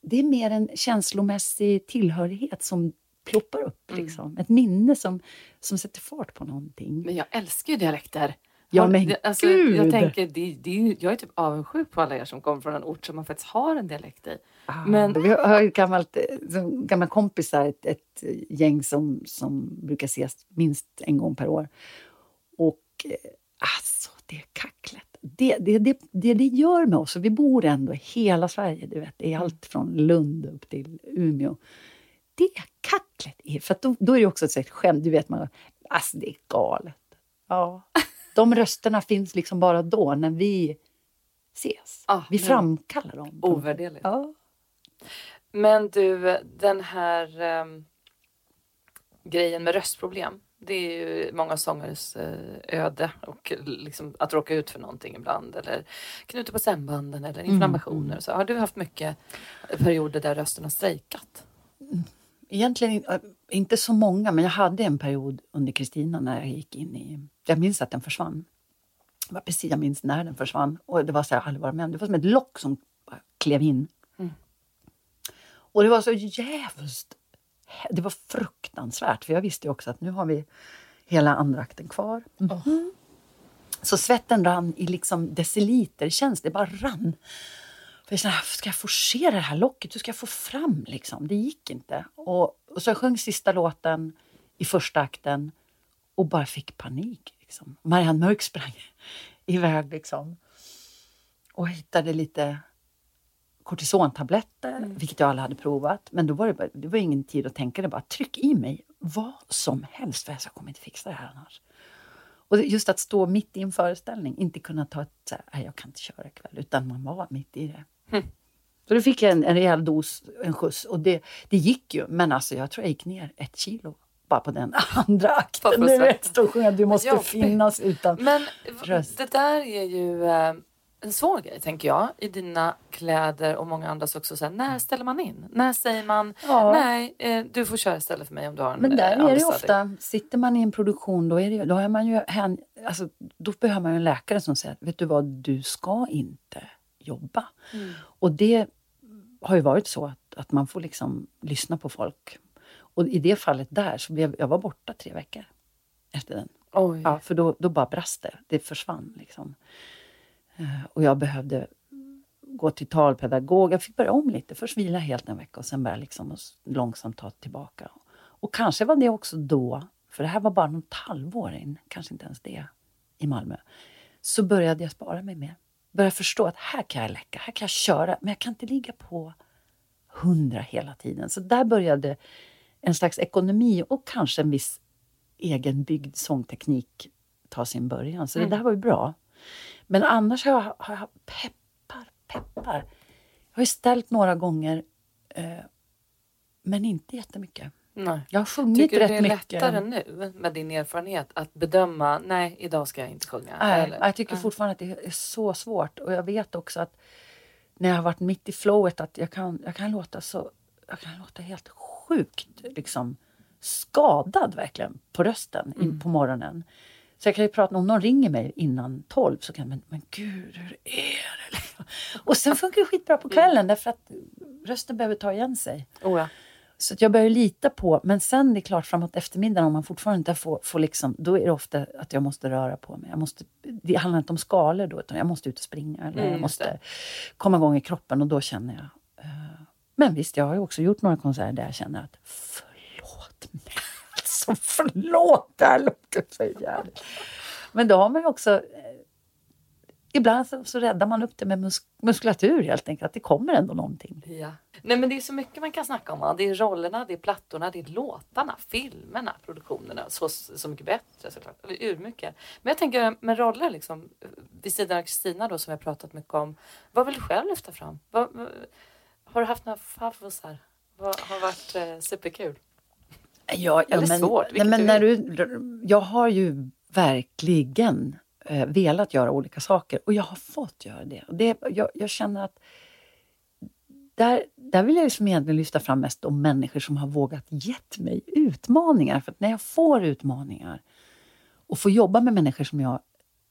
Speaker 3: Det är mer en känslomässig tillhörighet som ploppar upp.
Speaker 2: Mm.
Speaker 3: Liksom. Ett minne som, som sätter fart på någonting.
Speaker 2: Men jag älskar ju dialekter.
Speaker 3: Ja, men
Speaker 2: det- alltså,
Speaker 3: gud!
Speaker 2: Jag tänker, det, det är ju, jag är typ avundsjuk på alla er som kommer från en ort som man faktiskt har en dialekt i. Men-
Speaker 3: Men... Vi har ett gammalt, eh, gamla kompisar, ett, ett gäng som, som brukar ses minst en gång per år. Och eh, alltså, det kacklet. Det det, det, det det gör med oss, och vi bor ändå i hela Sverige, du vet, det är allt från Lund upp till Umeå. Det kacklet är, för då, då är det också ett skämt, du vet man, alltså det är galet. Ja. *laughs* De rösterna finns liksom bara då, när vi ses.
Speaker 2: Ah,
Speaker 3: vi framkallar dem.
Speaker 2: Ovärderligt.
Speaker 3: Ja.
Speaker 2: Men du, den här ehm, grejen med röstproblem. Det är ju många sångares eh, öde och liksom att råka ut för någonting ibland eller knutor på stämbanden eller inflammationer. och Så har du haft mycket perioder där rösten har strejkat?
Speaker 3: Egentligen in- äh, inte så många, men jag hade en period under Kristina när jag gick in i... Jag minns att den försvann. Det var precis, jag minns när den försvann. Och det var så jag har aldrig varit med om. Det var som ett lock som klev in.
Speaker 2: Mm.
Speaker 3: Och det var så jävligt... Det var fruktansvärt, för jag visste också att nu har vi hela andra akten kvar. Mhm. Så svetten rann i liksom deciliter känns det bara rann. För jag kände, ska jag forcera det här locket? Hur ska jag få fram liksom? Det gick inte. Och, och så jag sjöng sista låten i första akten och bara fick panik. Liksom. Marianne Mörk sprang *laughs* iväg liksom. Och hittade lite kortisontabletter, vilket jag aldrig hade provat. Men då var det, bara, det var ingen tid att tänka, det bara tryck i mig vad som helst för jag kommer inte fixa det här annars. Och just att stå mitt i en föreställning, inte kunna ta ett så här, "Nej, jag kan inte köra ikväll, utan man var mitt i det. Så då fick jag en, en rejäl dos, en skjuts och det, det gick ju. Men alltså jag tror jag gick ner ett kilo bara på den *laughs* andra akten.
Speaker 2: svetten.
Speaker 3: vet och sjunga Du måste
Speaker 2: Jobbigt.
Speaker 3: finnas utan...
Speaker 2: Men
Speaker 3: Röst.
Speaker 2: det där är ju eh, en svår grej tänker jag i dina kläder och många andras också. Så här, när ställer man in? När säger man
Speaker 3: Ja.
Speaker 2: nej, eh, du får köra istället för mig om du har en
Speaker 3: Men där
Speaker 2: eh,
Speaker 3: är det ju
Speaker 2: understudy."
Speaker 3: ofta, sitter man i en produktion då, är det, då, är man ju alltså, då behöver man ju en läkare som säger, vet du vad, du ska inte jobba.
Speaker 2: Mm.
Speaker 3: Och det har ju varit så att, att man får liksom lyssna på folk. Och i det fallet där, så blev jag var borta tre veckor efter den.
Speaker 2: Oj.
Speaker 3: Ja, för då, då bara brast det. Det försvann liksom. Eh, Och jag behövde gå till talpedagog. Jag fick börja om lite. Först vila helt en vecka och sen börja liksom och långsamt ta tillbaka. Och kanske var det också då, för det här var bara något halvår in, kanske inte ens det, i Malmö. Så började jag spara mig mer. Började förstå att här kan jag läcka, här kan jag köra, men jag kan inte ligga på hundra hela tiden. Så där började en slags ekonomi och kanske en viss egenbyggd sångteknik ta sin början. Så det där var ju bra. Men annars har jag, har jag peppar, peppar. Jag har ju ställt några gånger, eh, men inte jättemycket.
Speaker 2: Nej.
Speaker 3: Jag har sjungit
Speaker 2: Tycker du
Speaker 3: rätt
Speaker 2: det är
Speaker 3: mycket.
Speaker 2: lättare nu med din erfarenhet att bedöma, nej idag ska jag inte sjunga?
Speaker 3: Nej,
Speaker 2: eller?
Speaker 3: jag tycker fortfarande att det är så svårt. Och jag vet också att när jag har varit mitt i flowet att jag kan, jag kan låta så jag kan låta helt sjukt liksom, skadad verkligen på rösten in på morgonen. Så jag kan ju prata, om någon ringer mig innan tolv så kan jag, men, men gud hur är det? *laughs* Och sen funkar det skitbra på kvällen därför att rösten behöver ta igen sig.
Speaker 2: Oh, ja.
Speaker 3: Så jag börjar lita på, men sen det är klart framåt eftermiddagen om man fortfarande inte får, får liksom, då är det ofta att jag måste röra på mig. Jag måste, det handlar inte om skalor då, utan jag måste ut och springa. Eller
Speaker 2: Mm,
Speaker 3: jag måste komma igång i kroppen och då känner jag. eh, men visst, jag har ju också gjort några konserter där jag känner att förlåt mig. *laughs* Alltså förlåt, det här låter så jävligt. Men då har man ju också Ibland så, så räddar man upp det med mus- muskulatur helt enkelt. Att det kommer ändå någonting.
Speaker 2: Ja. Nej men det är så mycket man kan snacka om. va? Det är rollerna, det är plattorna, det är låtarna, filmerna, produktionerna. Så, så mycket bättre såklart. Eller urmycket. Men jag tänker med roller liksom. Vid sidan av Kristina då som har pratat mycket om. Vad vill du själv lyfta fram? Vad, vad, har du haft några favorisar? Vad har varit eh, superkul?
Speaker 3: Ja, ja,
Speaker 2: Eller
Speaker 3: men,
Speaker 2: svårt,
Speaker 3: nej, men när du, Jag har ju verkligen eh, velat göra olika saker och jag har fått göra det. Och det jag, jag känner att där, där vill jag liksom egentligen lyfta fram mest de människor som har vågat gett mig utmaningar. För att när jag får utmaningar och får jobba med människor som jag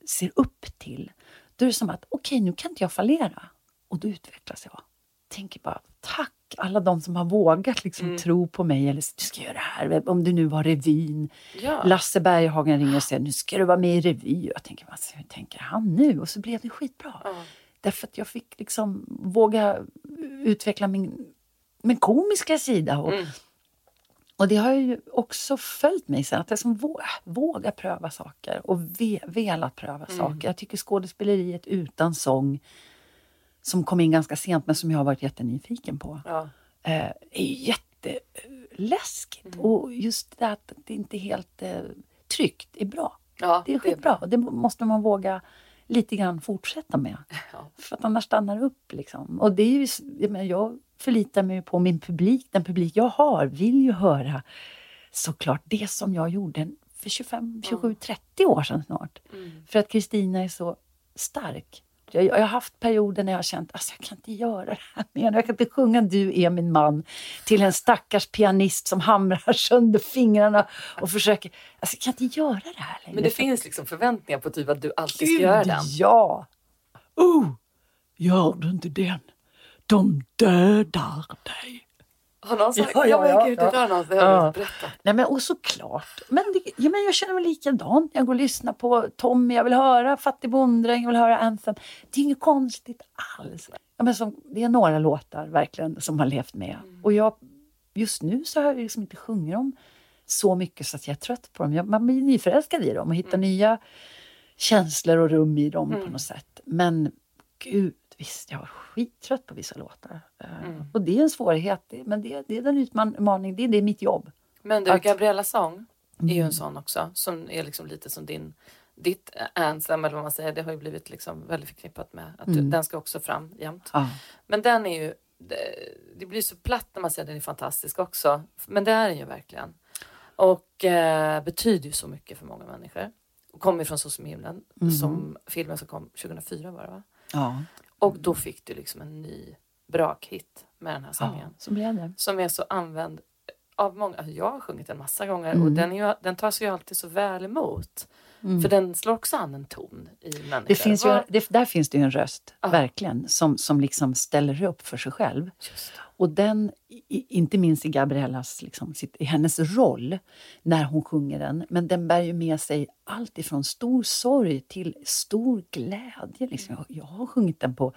Speaker 3: ser upp till, då är det som att okej, okay, nu kan inte jag fallera. Och då utvecklas jag. Tänker bara tack alla de som har vågat liksom
Speaker 2: Mm.
Speaker 3: tro på mig. Eller du ska göra det här. Om det nu var revyn.
Speaker 2: Ja.
Speaker 3: Lasse Berghagen ringer och säger nu ska du vara med i revy. Och jag tänker, vad hur tänker han nu? Och så blev det skitbra.
Speaker 2: Ja.
Speaker 3: Därför att jag fick liksom våga utveckla min, min komiska sida. Och,
Speaker 2: Mm.
Speaker 3: och det har ju också följt mig sen, att jag våga, våga pröva saker och ve, velat pröva
Speaker 2: Mm.
Speaker 3: saker. Jag tycker skådespeleriet utan sång, som kom in ganska sent men som jag har varit jättenyfiken på,
Speaker 2: Ja.
Speaker 3: eh, är jätteläskigt.
Speaker 2: Mm.
Speaker 3: Och just det att det inte är helt eh, tryggt är bra.
Speaker 2: Ja,
Speaker 3: Det är skitbra. och Det måste man våga lite grann fortsätta med. *laughs*
Speaker 2: Ja.
Speaker 3: För att annars stannar det upp. Liksom. Och det är ju, jag, förlitar mig på min publik. Den publik jag har vill ju höra såklart det som jag gjorde för 25, 27, 30 år sedan snart.
Speaker 2: Mm.
Speaker 3: För att Kristina är så stark. Jag, jag har haft perioder när jag har känt att alltså, jag kan inte göra det här mer. Jag kan inte sjunga Du är min man till en stackars pianist som hamrar *laughs* sönder fingrarna och försöker... Alltså, jag kan inte göra det här längre.
Speaker 2: Men det finns liksom förväntningar på typ att du alltid ska göra den.
Speaker 3: Ja! Oh, gör du inte den? De dödar dig.
Speaker 2: Har någon sagt?
Speaker 3: Ja,
Speaker 2: Ja,
Speaker 3: ja,
Speaker 2: men
Speaker 3: ja,
Speaker 2: gud,
Speaker 3: ja.
Speaker 2: det där har någon
Speaker 3: Ja.
Speaker 2: berättat.
Speaker 3: Nej, men och såklart. Men, det, ja, men jag känner mig likadant. Jag går och lyssnar på Tommy, jag vill höra Fattig bonddräng, jag vill höra Anthem. Det är inget konstigt alls. Ja, men som, det är några låtar verkligen som har levt med. Och jag, just nu så har jag liksom inte sjungit dem så mycket så att jag är trött på dem. Jag, man blir nyförälskad i dem och hittar nya känslor och rum i dem på något sätt. Men gud, visst, jag var skittrött på vissa låtar. Eh, Och det är en svårighet, men det, det är den utmaning, det är, det är mitt jobb.
Speaker 2: Men du,
Speaker 3: Att-
Speaker 2: Gabriella sång är ju
Speaker 3: Mm.
Speaker 2: en sån också som är liksom lite som din ditt anthem eller vad man säger. Det har ju blivit liksom väldigt förknippat med att du,
Speaker 3: Mm.
Speaker 2: den ska också fram jämt.
Speaker 3: Ja.
Speaker 2: Men den är ju, det, det blir så platt när man säger att den är fantastisk också. Men det är den ju verkligen. Och eh, betyder ju så mycket för många människor. Och kommer från Så som himlen,
Speaker 3: Mm.
Speaker 2: som filmen som kom 2004 var det va?
Speaker 3: Ja.
Speaker 2: Och då fick du liksom en ny brakhit med den här
Speaker 3: ja,
Speaker 2: sången.
Speaker 3: så blev det.
Speaker 2: Som är så använd av många. Alltså jag har sjungit den massa gånger och
Speaker 3: Mm.
Speaker 2: den, är ju, den tas ju alltid så väl emot.
Speaker 3: Mm.
Speaker 2: För den slår också an en ton i människor.
Speaker 3: Det finns ju, det, där finns det ju en röst,
Speaker 2: Ja.
Speaker 3: verkligen, som, som liksom ställer upp för sig själv. Och den, i- inte minst i Gabriellas, liksom, sitt, i hennes roll när hon sjunger den, men den bär ju med sig allt ifrån stor sorg till stor glädje. Liksom. Jag, jag har sjungit den på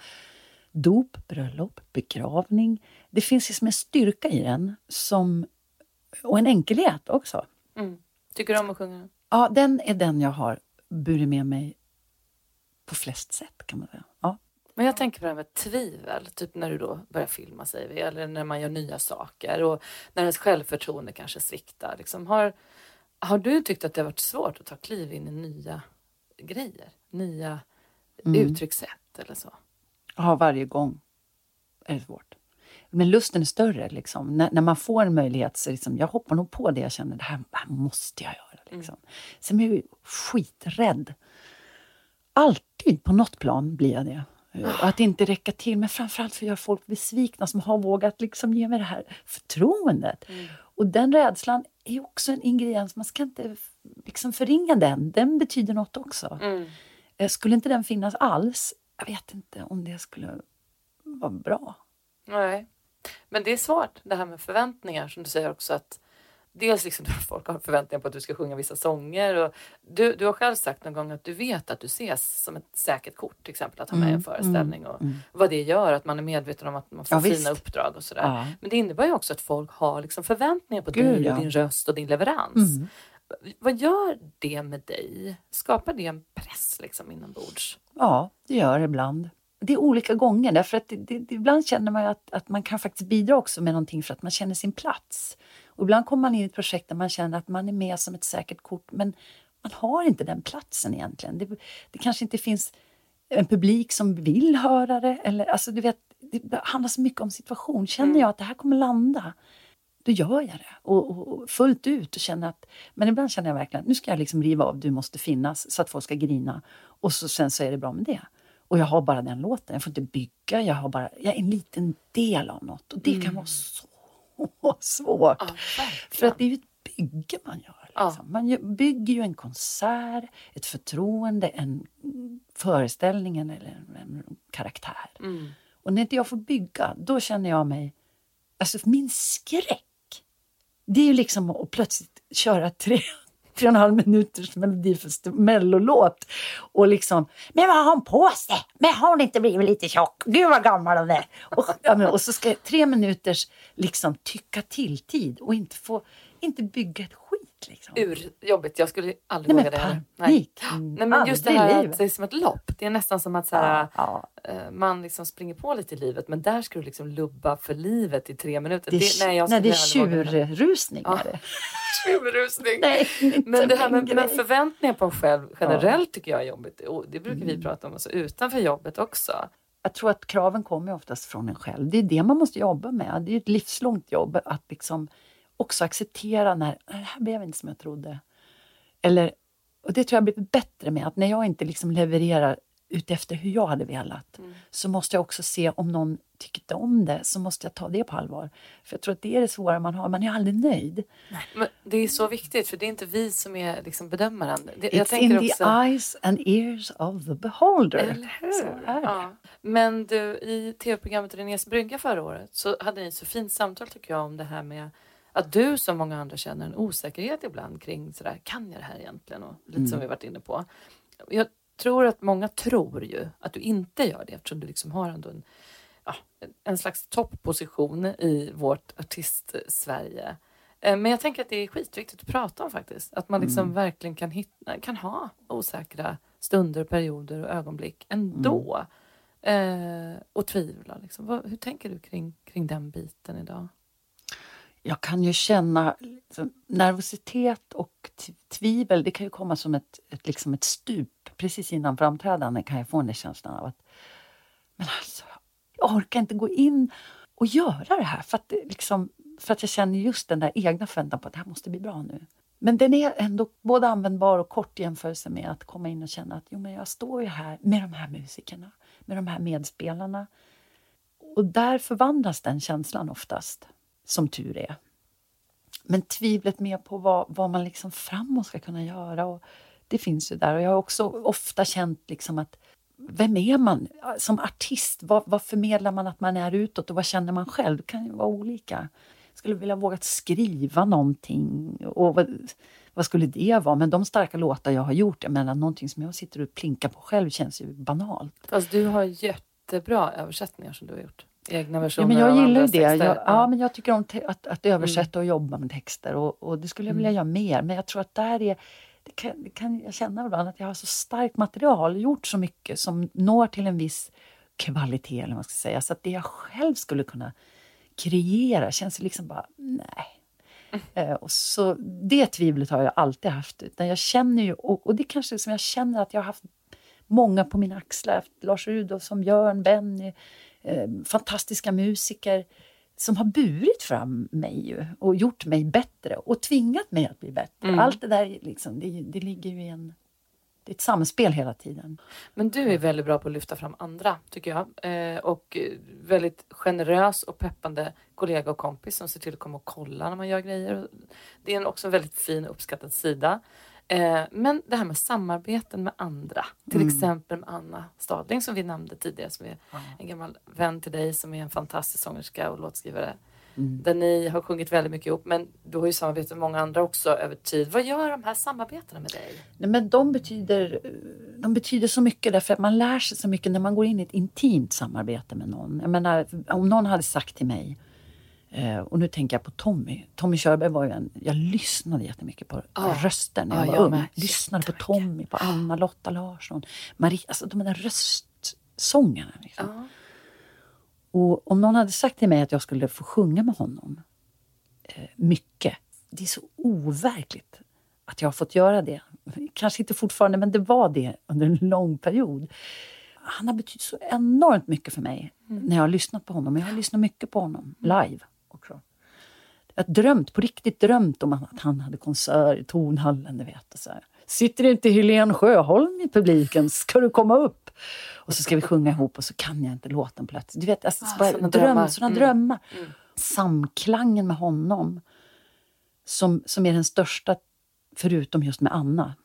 Speaker 3: dop, bröllop, begravning. Det finns liksom en styrka i den som, och en enkelhet också.
Speaker 2: Mm. Tycker du om att sjunga den?
Speaker 3: Ja, den är den jag har burit med mig på flest sätt kan man säga. Ja.
Speaker 2: Men jag tänker på det här med tvivel, typ när du då börjar filma säger vi, eller när man gör nya saker och när ens självförtroende kanske sviktar. Liksom, har, har du tyckt att det har varit svårt att ta kliv in i nya grejer? Nya
Speaker 3: Mm.
Speaker 2: uttryckssätt eller så?
Speaker 3: Ja, varje gång är det svårt. Men lusten är större. Liksom. När, när man får en möjlighet så liksom, jag hoppar nog på det jag känner, det här, här måste jag göra. Liksom. Sen är jag ju skiträdd. Alltid på något plan blir jag det. Och att inte räcka till, men framförallt för att göra folk besvikna som har vågat liksom ge mig det här förtroendet. Och den rädslan är också en ingrediens, man ska inte liksom förringa den. Den betyder något också.
Speaker 2: Mm.
Speaker 3: Eh, Skulle inte den finnas alls, jag vet inte om det skulle vara bra.
Speaker 2: Nej. Men det är svårt det här med förväntningar som du säger också att dels liksom *laughs* att folk har förväntningar på att du ska sjunga vissa sånger och du, du har själv sagt någon gång att du vet att du ses som ett säkert kort till exempel att ha med i en
Speaker 3: Mm,
Speaker 2: föreställning och
Speaker 3: mm.
Speaker 2: vad det gör att man är medveten om att man får
Speaker 3: Ja,
Speaker 2: fina
Speaker 3: visst.
Speaker 2: uppdrag och sådär.
Speaker 3: Ja.
Speaker 2: Men det innebär ju också att folk har liksom förväntningar på
Speaker 3: Gud,
Speaker 2: dig och
Speaker 3: ja.
Speaker 2: din röst och din leverans.
Speaker 3: Mm.
Speaker 2: Vad gör det med dig? Skapar det en press liksom inombords?
Speaker 3: Ja, det gör det ibland. Det är olika gånger, därför att det, det, ibland känner man att, att man kan faktiskt bidra också med någonting för att man känner sin plats. Och ibland kommer man in i ett projekt där man känner att man är med som ett säkert kort, men man har inte den platsen egentligen. Det, det kanske inte finns en publik som vill höra det. Eller, alltså, du vet, det handlar så mycket om situation. Känner jag att det här kommer landa, då gör jag det. Och, och, och fullt ut. Och känner att, men ibland känner jag verkligen nu ska jag liksom riva av Du måste finnas så att folk ska grina. Och så, sen så är det bra med det. Och jag har bara den låten. Jag får inte bygga. Jag, har bara, jag är en liten del av något. Och det mm. kan vara så *laughs* svårt. Ja, För att det är ju ett bygge man gör. Liksom. Ja. Man bygger ju en konsert, ett förtroende, en föreställning eller en, en karaktär. Mm. Och när inte jag får bygga, då känner jag mig... Alltså min skräck, det är ju liksom att plötsligt köra *laughs* tre, tre och en halv minuters mellolåt och liksom, men vad har hon på sig? Men har hon inte blivit lite tjock? Gud vad gammal hon är! Och, ja, men, och så ska jag, tre minuters liksom tycka till-tid och inte få, inte bygga ett Liksom.
Speaker 2: Urjobbigt. Jag skulle aldrig våga det. Nej. Nej, men just det här att det är som ett lopp. Det är nästan som att så här, ja, ja. Eh, man liksom springer på lite i livet men där ska du liksom lubba för livet i tre minuter.
Speaker 3: Det det, nej, jag nej, det är tjurrusning. Ja. *laughs*
Speaker 2: tjurrusning. nej, men det här med, med förväntningar på en själv generellt tycker jag är jobbigt. Och det brukar vi mm. prata om alltså, utanför jobbet också.
Speaker 3: Jag tror att kraven kommer oftast från en själv. Det är det man måste jobba med. Det är ett livslångt jobb att liksom också acceptera när det här blev inte som jag trodde. Eller, och det tror jag blivit bättre med, att när jag inte liksom levererar utefter hur jag hade velat, mm. så måste jag också se om någon tyckte om det, så måste jag ta det på allvar. För jag tror att det är det svåra man har, man är aldrig nöjd.
Speaker 2: Nej, men det är så viktigt, för det är inte vi som är liksom bedömaren. Det,
Speaker 3: It's in också... the eyes and ears of the beholder. Eller hur?
Speaker 2: Ja. Men du, i tv-programmet Renés brygga förra året så hade ni så fint samtal tycker jag om det här med att du som många andra känner en osäkerhet ibland kring sådär, kan jag det här egentligen? Och lite mm. som vi varit inne på. Jag tror att många tror ju att du inte gör det eftersom du liksom har ändå en, ja, en slags topposition i vårt artist-Sverige. Eh, men jag tänker att det är skitviktigt att prata om faktiskt. Att man liksom mm. verkligen kan, hitta, kan ha osäkra stunder, perioder och ögonblick ändå. Mm. Eh, och tvivla. Liksom. Vad, hur tänker du kring, kring den biten idag?
Speaker 3: Jag kan ju känna liksom, nervositet och tvivel. Det kan ju komma som ett, ett, liksom ett stup. Precis innan framträdande kan jag få den känslan av att men alltså, jag orkar inte gå in och göra det här för att, liksom, för att jag känner just den där egna förväntan på att det här måste bli bra nu. Men den är ändå både användbar och kort i jämförelse med att komma in och känna att jo, men jag står ju här med de här musikerna, med de här medspelarna. Och där förvandlas den känslan oftast som tur är. Men tvivlet mer på vad, vad man liksom framåt ska kunna göra. Och det finns ju där. Och jag har också ofta känt liksom att vem är man som artist? Vad, vad, förmedlar man att man är utåt och vad känner man själv? Det kan ju vara olika. Jag skulle vilja våga skriva någonting. Och vad, vad, skulle det vara? Men de starka låtar jag har gjort, jag menar någonting som jag sitter och plinkar på själv känns ju banalt.
Speaker 2: Fast du har jättebra översättningar som du har gjort egna versioner
Speaker 3: ja, men Jag gillar ju det. Jag, ja. men jag tycker om att, att översätta mm. och jobba med texter och, och det skulle jag vilja mm. göra mer. Men jag tror att där är det kan, det kan jag känna ibland att jag har så starkt material, gjort så mycket som når till en viss kvalitet eller vad man ska säga. Så att det jag själv skulle kunna kreera känns liksom bara, nej. Mm. Eh, och så det tvivlet har jag alltid haft. Utan jag känner ju, och, och det kanske som jag känner att jag har haft många på mina axlar. Lars Rudolfsson, Björn, Benny, fantastiska musiker som har burit fram mig ju, och gjort mig bättre och tvingat mig att bli bättre. Mm. Allt det där liksom, det, det ligger ju i en det är ett samspel hela tiden.
Speaker 2: Men du är väldigt bra på att lyfta fram andra, tycker jag. Eh, och väldigt generös och peppande kollega och kompis som ser till att komma och kolla när man gör grejer. Det är också en väldigt fin uppskattad sida. Eh, men det här med samarbeten med andra, till mm. exempel med Anna Stadling som vi nämnde tidigare, som är mm. en gammal vän till dig som är en fantastisk sångerska och låtskrivare. Mm. Där ni har sjungit väldigt mycket ihop, men du har ju samarbetat med många andra också över tid. Vad gör de här samarbetena med dig?
Speaker 3: Nej, men de, betyder, de betyder så mycket därför att man lär sig så mycket när man går in i ett intimt samarbete med någon. Jag menar, om någon hade sagt till mig Eh, och nu tänker jag på Tommy. Tommy Körberg var ju en... Jag lyssnade jättemycket på ah. rösten när jag ah, var jag ung. Med. Lyssnade på Tommy, på Anna, Lotta Larsson, Marie. Alltså de där röstsångarna. Liksom. Ah. Och om någon hade sagt till mig att jag skulle få sjunga med honom eh, mycket. Det är så overkligt att jag har fått göra det. Kanske inte fortfarande, men det var det under en lång period. han har betytt så enormt mycket för mig när jag har lyssnat på honom. Jag har lyssnat mycket på honom live också. Jag har drömt, på riktigt drömt om att han hade konsert i Tornhallen. Du vet, och så här. Sitter inte Helene Sjöholm i publiken? Ska du komma upp? Och så ska vi sjunga ihop och så kan jag inte låten plötsligt. Du vet, alltså,
Speaker 2: Ah,
Speaker 3: bara
Speaker 2: såna
Speaker 3: dröm,
Speaker 2: drömmar.
Speaker 3: såna
Speaker 2: Mm.
Speaker 3: drömmar.
Speaker 2: Mm.
Speaker 3: Samklangen med honom som, som är den största, förutom just med Anna,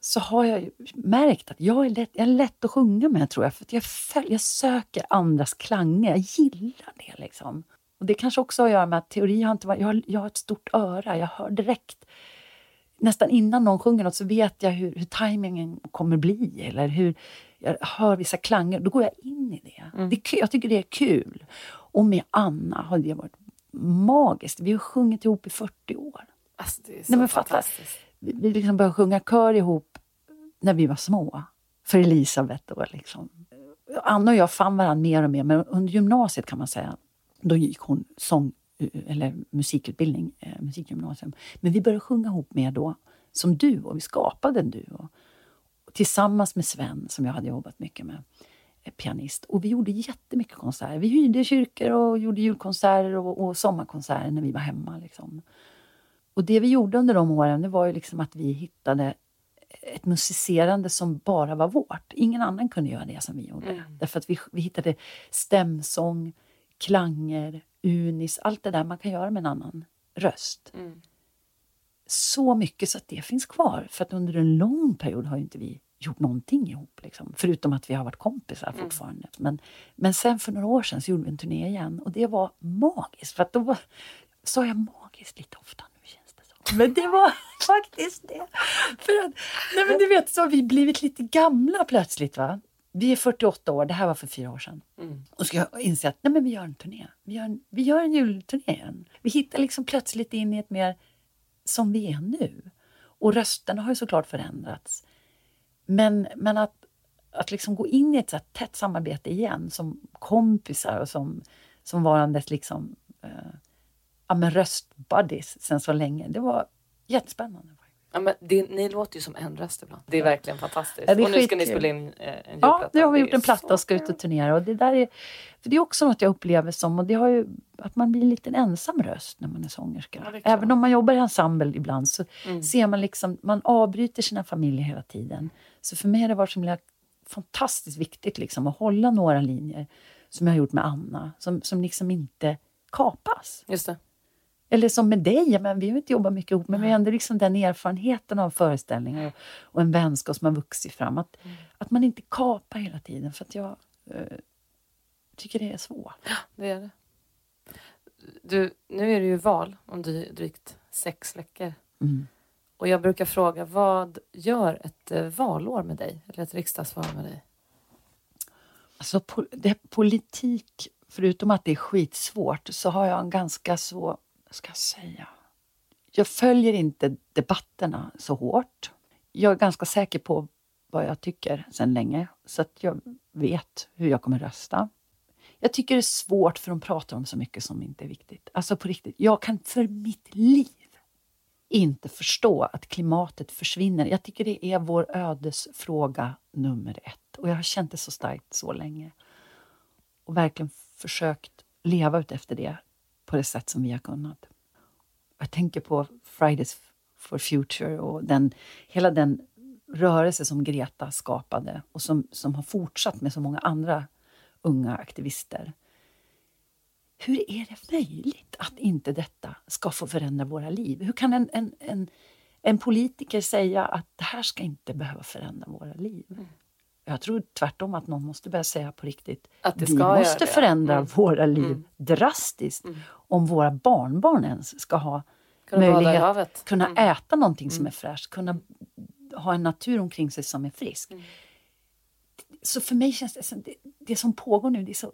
Speaker 3: så har jag ju märkt att jag är lätt, jag är lätt att sjunga med, tror jag. För att jag, följ, jag söker andras klanger. Jag gillar det. liksom. Och Det kanske också har att göra med att teori har inte varit... Jag har, jag har ett stort öra. Jag hör direkt. Nästan innan någon sjunger något så vet jag hur, hur tajmingen kommer bli. Eller hur jag hör vissa klanger. Då går jag in i det. det är, kul- jag tycker det är kul. Och med Anna har det varit magiskt. Vi har sjungit ihop i 40 år.
Speaker 2: Alltså, det är så
Speaker 3: Nej, men
Speaker 2: fantastiskt.
Speaker 3: Vi, vi liksom började sjunga kör ihop när vi var små. För Elisabeth då liksom. Anna och jag fann varandra mer och mer, men under gymnasiet kan man säga, då gick hon sång eh, eller musikutbildning, eh, musikgymnasium. Men vi började sjunga ihop mer då, som duo. Vi skapade en duo. Tillsammans med Sven, som jag hade jobbat mycket med, eh, pianist. Och vi gjorde jättemycket konserter. Vi hyrde kyrkor och gjorde julkonserter och, och sommarkonserter när vi var hemma. Liksom. Och det vi gjorde under de åren, det var ju liksom att vi hittade ett musicerande som bara var vårt. Ingen annan kunde göra det som vi gjorde.
Speaker 2: Mm.
Speaker 3: Därför att vi, vi hittade stämsång, klanger, unis, allt det där man kan göra med en annan röst.
Speaker 2: Mm.
Speaker 3: Så mycket så att det finns kvar. För att under en lång period har ju inte vi gjort någonting ihop. Liksom. Förutom att vi har varit kompisar
Speaker 2: Mm.
Speaker 3: fortfarande. Men, men sen för några år sedan så gjorde vi en turné igen och det var magiskt. För att då var, sa jag magiskt lite ofta nu känns det så. Men det var *laughs* faktiskt det. För att, nej men du vet, så har vi blivit lite gamla plötsligt. va? Vi är 48 år, det här var för fyra år sedan.
Speaker 2: Mm.
Speaker 3: Och ska jag inse att nej men vi gör en turné. Vi gör en, vi gör en julturné igen. Vi hittar liksom plötsligt in i ett mer som vi är nu. Och rösterna har ju såklart förändrats. Men, men att, att liksom gå in i ett så tätt samarbete igen som kompisar och som, som varandes liksom, eh, ja, men röstbuddies sen så länge. Det var jättespännande.
Speaker 2: Ja, men det, ni låter ju som en röst ibland. Det är verkligen fantastiskt.
Speaker 3: Ja,
Speaker 2: och nu ska ni spela in eh, en
Speaker 3: Ja,
Speaker 2: julplatta.
Speaker 3: nu har vi gjort en platta och ska ut och turnera. Och det, där är, för det är också något jag upplever som, och det har ju, att man blir en liten ensam röst när man är sångerska.
Speaker 2: Ja.
Speaker 3: Även om man jobbar i ensemble ibland så
Speaker 2: Mm.
Speaker 3: ser man liksom, man avbryter sina familjer hela tiden. Så för mig har det varit så fantastiskt viktigt liksom, att hålla några linjer som jag har gjort med Anna, som, som liksom inte kapas.
Speaker 2: Just det.
Speaker 3: Eller som med dig, men vi har inte jobbat mycket ihop, men vi har ändå liksom den erfarenheten av föreställningar och, en vänskap som har vuxit fram. Att, att man inte kapar hela tiden, för att jag eh, tycker det är svårt.
Speaker 2: Det är det. Du, nu är det ju val om drygt sex veckor.
Speaker 3: Mm.
Speaker 2: Och jag brukar fråga, vad gör ett eh, valår med dig? Eller ett riksdagsval med dig?
Speaker 3: Alltså, po- det, politik, förutom att det är skitsvårt, så har jag en ganska så, vad ska jag säga? Jag följer inte debatterna så hårt. Jag är ganska säker på vad jag tycker sedan länge, så att jag vet hur jag kommer rösta. Jag tycker det är svårt för de pratar om så mycket som inte är viktigt. Alltså på riktigt, jag kan för mitt liv inte förstå att klimatet försvinner. Jag tycker det är vår ödesfråga nummer ett. Och jag har känt det så starkt så länge. Och verkligen försökt leva ut efter det på det sätt som vi har kunnat. Jag tänker på Fridays for Future och den, hela den rörelse som Greta skapade och som, som har fortsatt med så många andra unga aktivister. Hur är det möjligt att inte detta ska få förändra våra liv? Hur kan en, en, en, en politiker säga att det här ska inte behöva förändra våra liv?
Speaker 2: Mm.
Speaker 3: Jag tror tvärtom att någon måste börja säga på riktigt
Speaker 2: Att det
Speaker 3: vi måste förändra
Speaker 2: Mm.
Speaker 3: våra liv
Speaker 2: Mm.
Speaker 3: drastiskt
Speaker 2: Mm.
Speaker 3: om våra barnbarn ens ska ha
Speaker 2: i
Speaker 3: möjlighet
Speaker 2: havet?
Speaker 3: kunna
Speaker 2: Mm.
Speaker 3: äta någonting som
Speaker 2: Mm.
Speaker 3: är fräscht, kunna ha en natur omkring sig som är frisk.
Speaker 2: Mm.
Speaker 3: Så för mig känns det som det, det som pågår nu, det är så,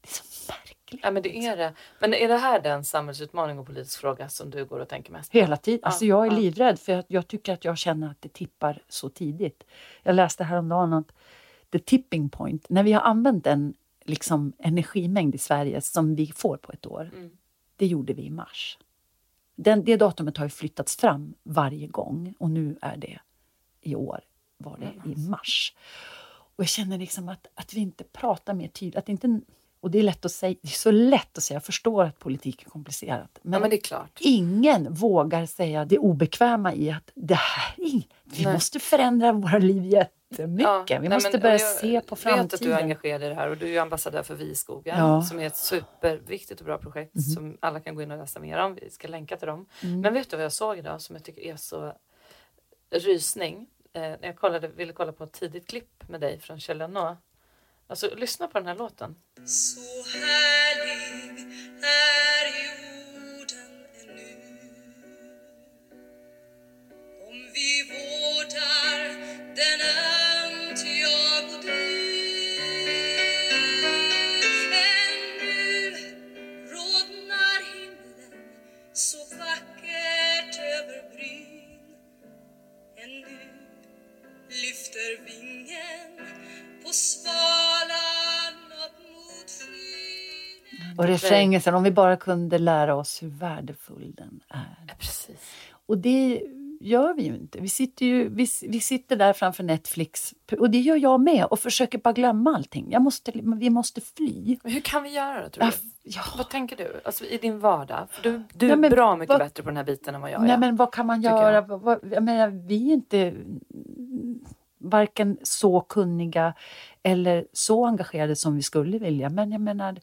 Speaker 3: det är så märkligt.
Speaker 2: Ja, men det är det. Men är det här den samhällsutmaning och politisk fråga som du går och tänker mest på?
Speaker 3: Hela tiden. Alltså jag är
Speaker 2: ja.
Speaker 3: livrädd för jag, jag tycker att jag känner att det tippar så tidigt. Jag läste häromdagen att the tipping point, när vi har använt en liksom, energimängd i Sverige som vi får på ett år,
Speaker 2: Mm.
Speaker 3: det gjorde vi i mars. Den, det datumet har ju flyttats fram varje gång och nu är det i år var det i mars. Och jag känner liksom att, att vi inte pratar mer tydligt. Att inte, och det är, lätt att säga, det är så lätt att säga, jag förstår att politik är komplicerat. Men,
Speaker 2: Ja, men det är klart.
Speaker 3: ingen vågar säga det obekväma i att det här vi
Speaker 2: Nej.
Speaker 3: måste förändra våra liv jättemycket.
Speaker 2: Ja,
Speaker 3: vi
Speaker 2: nej,
Speaker 3: måste
Speaker 2: men-
Speaker 3: börja
Speaker 2: jag
Speaker 3: se på
Speaker 2: vet att du är
Speaker 3: framtiden.
Speaker 2: engagerad i det här och du är ambassadör för Viskogen
Speaker 3: Ja. Mhm.
Speaker 2: som är ett superviktigt och bra projekt som alla kan gå in och läsa mer om. Vi ska länka till dem.
Speaker 3: Mm.
Speaker 2: Men vet du vad jag såg idag som jag tycker är så rysning? Eh, jag kollade, ville kolla på ett tidigt klipp med dig från Kjell. Alltså lyssna på den här låten.
Speaker 4: Så härlig är jorden ännu Om vi vårdar den är Och
Speaker 3: refrängen sen, om vi bara kunde lära oss hur värdefull den är.
Speaker 2: Precis.
Speaker 3: Och det gör vi ju inte. Vi sitter, ju, vi, vi sitter där framför Netflix, och det gör jag med, och försöker bara glömma allting. Jag måste, vi måste fly.
Speaker 2: Men hur kan vi göra då tror du?
Speaker 3: ja.
Speaker 2: Vad tänker du? Alltså i din vardag? För du, du är
Speaker 3: men
Speaker 2: bra mycket
Speaker 3: vad-
Speaker 2: bättre på den här biten än vad jag
Speaker 3: Nej,
Speaker 2: är.
Speaker 3: men vad kan man göra?
Speaker 2: jag.
Speaker 3: Vad- Jag menar, vi är inte varken så kunniga eller så engagerade som vi skulle vilja. Men jag menar,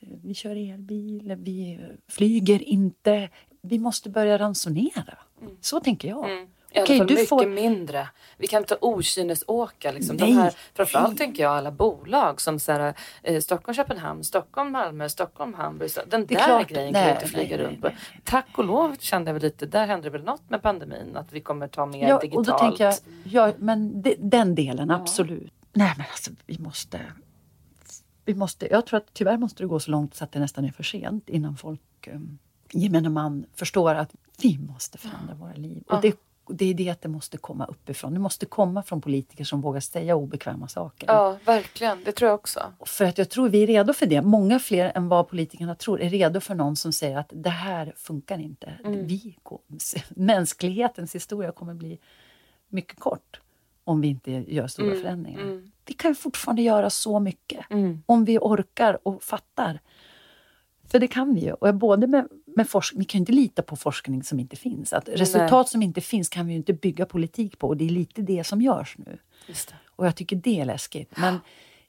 Speaker 3: vi kör elbil, vi flyger inte. Vi måste börja ransonera. Så tänker jag.
Speaker 2: Mm. I alla
Speaker 3: Okej,
Speaker 2: fall
Speaker 3: du
Speaker 2: mycket
Speaker 3: får-
Speaker 2: mindre. Vi kan inte okynnesåka. Liksom. De
Speaker 3: Nej,
Speaker 2: här, framförallt
Speaker 3: nej.
Speaker 2: tänker jag alla bolag som så här, eh, Stockholm, Köpenhamn, Stockholm, Malmö, Stockholm, Hamburg. Den där
Speaker 3: klart.
Speaker 2: grejen
Speaker 3: Nej,
Speaker 2: kan vi inte flyga
Speaker 3: nej,
Speaker 2: runt på. Tack och lov kände jag väl lite, där hände väl något med pandemin. Att vi kommer ta mer
Speaker 3: Ja,
Speaker 2: digitalt.
Speaker 3: och då tänker jag, ja, men de, den delen, absolut. Nej, men alltså vi måste, vi måste... Jag tror att tyvärr måste det gå så långt så att det nästan är för sent innan folk, um, gemene man, förstår att vi måste förändra våra liv. Och det, det är det att det måste komma uppifrån. Det måste komma från politiker som vågar säga obekväma saker.
Speaker 2: Ja, verkligen. Det tror jag också.
Speaker 3: För att jag tror vi är redo för det. Många fler än vad politikerna tror är redo för någon som säger att det här funkar inte. Vi, går- mänsklighetens historia kommer bli mycket kort om vi inte gör stora förändringar. Vi kan fortfarande göra så mycket om vi orkar och fattar. För det kan vi ju. Och både med, med forskning, vi kan ju inte lita på forskning som inte finns. Att resultat som inte finns kan vi ju inte bygga politik på. Och det är lite det som görs nu. Och jag tycker det är läskigt. Men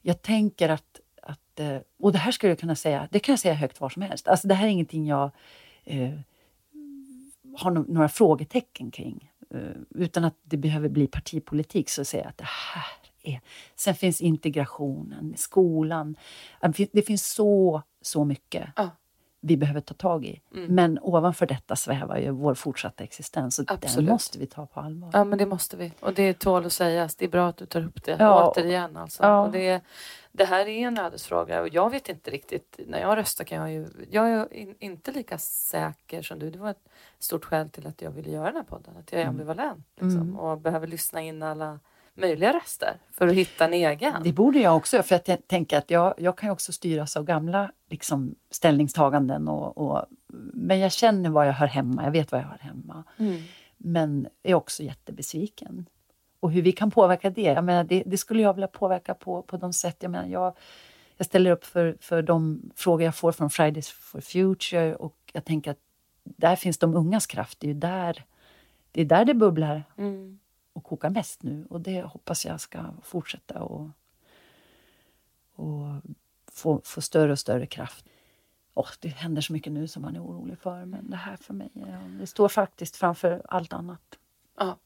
Speaker 3: jag tänker att, att eh, och det här skulle jag kunna säga, det kan jag säga högt var som helst. Alltså det här är ingenting jag eh, har no några frågetecken kring. Eh, utan att det behöver bli partipolitik så säger jag att det här är... Sen finns integrationen, skolan. Det finns så, så mycket
Speaker 2: Ja.
Speaker 3: vi behöver ta tag i. Men ovanför detta svävar ju vår fortsatta existens och
Speaker 2: Absolut.
Speaker 3: den måste vi ta på allvar.
Speaker 2: Ja, men det måste vi. Och det tål att sägas. Det är bra att du tar upp det
Speaker 3: Ja.
Speaker 2: återigen. Alltså.
Speaker 3: Ja.
Speaker 2: Och det, det här är en ödesfråga och jag vet inte riktigt. När jag röstar kan jag ju... Jag är in, inte lika säker som du. Det var ett stort skäl till att jag ville göra den här podden. Att jag är ambivalent liksom, och behöver lyssna in alla möjliga röster för att hitta en egen.
Speaker 3: Det borde jag också, för jag tänker att jag, jag kan ju också styras av gamla liksom, ställningstaganden. Och, och, men jag känner var jag hör hemma, jag vet var jag hör hemma.
Speaker 2: Mm.
Speaker 3: Men är också jättebesviken. Och hur vi kan påverka det, jag menar, det, det skulle jag vilja påverka på, på de sätt, jag menar, jag, jag ställer upp för, för de frågor jag får från Fridays for Future och jag tänker att där finns de ungas kraft, det är ju där det, är där det bubblar
Speaker 2: Mm.
Speaker 3: Och kokar mest nu. Och det hoppas jag ska fortsätta och, och få, få större och större kraft. Åh, det händer så mycket nu som man är orolig för, men det här för mig, det står faktiskt framför allt annat.
Speaker 2: Ja.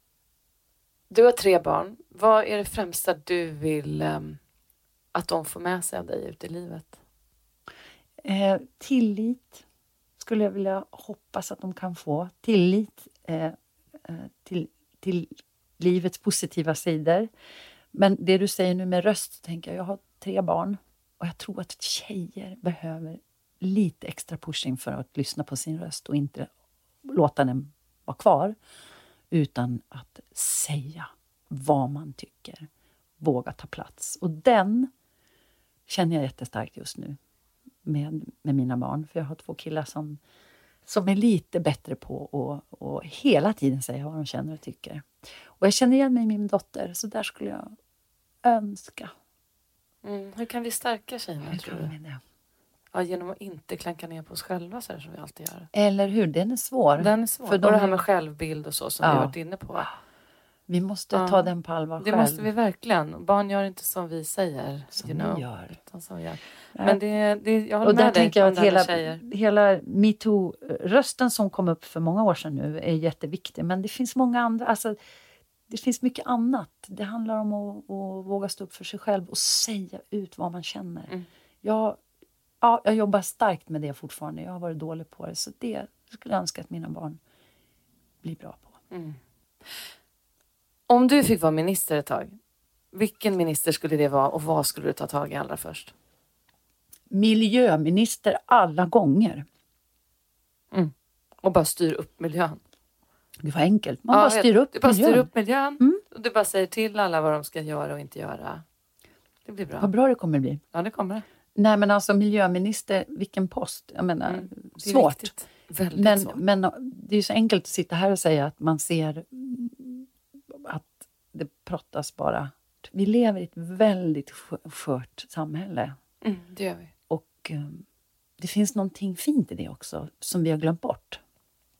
Speaker 2: Du har tre barn. Vad är det främsta du vill ehm, att de får med sig av dig ut i livet?
Speaker 3: Eh, tillit skulle jag vilja hoppas att de kan få. Tillit eh, eh, till, till livets positiva sidor. Men det du säger nu med röst, tänker jag, jag har tre barn och jag tror att tjejer behöver lite extra pushing för att lyssna på sin röst och inte låta den vara kvar. Utan att säga vad man tycker. Våga ta plats. Och den känner jag jättestarkt just nu med, med mina barn. För jag har två killar som, som är lite bättre på att och hela tiden säga vad de känner och tycker. Och jag känner igen mig i min dotter, så där skulle jag önska.
Speaker 2: Mm. Hur kan vi stärka tjejerna
Speaker 3: Hur
Speaker 2: tror du?
Speaker 3: vi det?
Speaker 2: Ja, genom att inte klanka ner på oss själva så här som vi alltid gör.
Speaker 3: Eller hur? Den är svår.
Speaker 2: Den är svår.
Speaker 3: För
Speaker 2: och
Speaker 3: de
Speaker 2: det här
Speaker 3: är-
Speaker 2: med självbild och så som vi
Speaker 3: Ja.
Speaker 2: har varit inne på.
Speaker 3: Vi måste
Speaker 2: Ja.
Speaker 3: ta den på allvar
Speaker 2: Det
Speaker 3: själv.
Speaker 2: måste vi verkligen. Barn gör inte som vi säger.
Speaker 3: Som
Speaker 2: you know.
Speaker 3: gör.
Speaker 2: Som gör. Men det, det, jag håller
Speaker 3: Och där
Speaker 2: med dig
Speaker 3: tänker jag att
Speaker 2: det
Speaker 3: hela, hela metoo-rösten som kom upp för många år sedan nu är jätteviktig. Men det finns många andra. Alltså, det finns mycket annat. Det handlar om att, att våga stå upp för sig själv och säga ut vad man känner.
Speaker 2: Mm.
Speaker 3: Jag, ja, jag jobbar starkt med det fortfarande. Jag har varit dålig på det. Så det skulle jag önska att mina barn blir bra på.
Speaker 2: Om du fick vara minister ett tag, vilken minister skulle det vara och vad skulle du ta tag i allra först?
Speaker 3: Miljöminister alla gånger.
Speaker 2: Och bara styr upp miljön.
Speaker 3: Det var enkelt. Man
Speaker 2: Ja,
Speaker 3: bara styr upp
Speaker 2: Du bara styr
Speaker 3: miljön.
Speaker 2: upp miljön.
Speaker 3: Mm.
Speaker 2: Och du bara säger till alla vad de ska göra och inte göra. Det blir bra.
Speaker 3: Vad bra det kommer bli.
Speaker 2: Ja, det kommer.
Speaker 3: Nej men alltså miljöminister, vilken post? Jag menar,
Speaker 2: Mm.
Speaker 3: Svårt.
Speaker 2: Väldigt
Speaker 3: Men,
Speaker 2: svårt.
Speaker 3: men det är så enkelt att sitta här och säga att man ser mm, att det pratas bara. Vi lever i ett väldigt skö- skört samhälle.
Speaker 2: Mm, det gör vi.
Speaker 3: Och eh, det finns någonting fint i det också, som vi har glömt bort.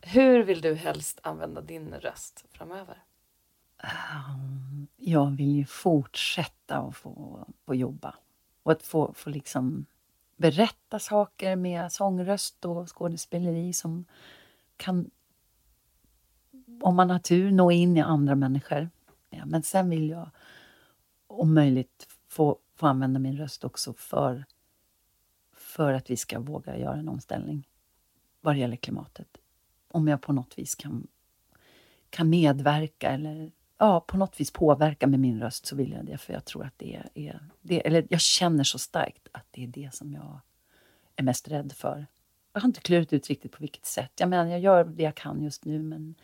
Speaker 2: Hur vill du helst använda din röst framöver?
Speaker 3: Jag vill ju fortsätta att få, få jobba. Och att få, få liksom berätta saker med sångröst och skådespeleri som kan, om man har tur, nå in i andra människor. Ja, men sen vill jag om möjligt få, få använda min röst också för, för att vi ska våga göra en omställning vad det gäller klimatet. Om jag på något vis kan kan medverka eller ja, på något vis påverka med min röst så vill jag det. För jag tror att det är, det, eller jag känner så starkt att det är det som jag är mest rädd för. Jag har inte klurat ut riktigt på vilket sätt. Jag menar, jag gör det jag kan just nu men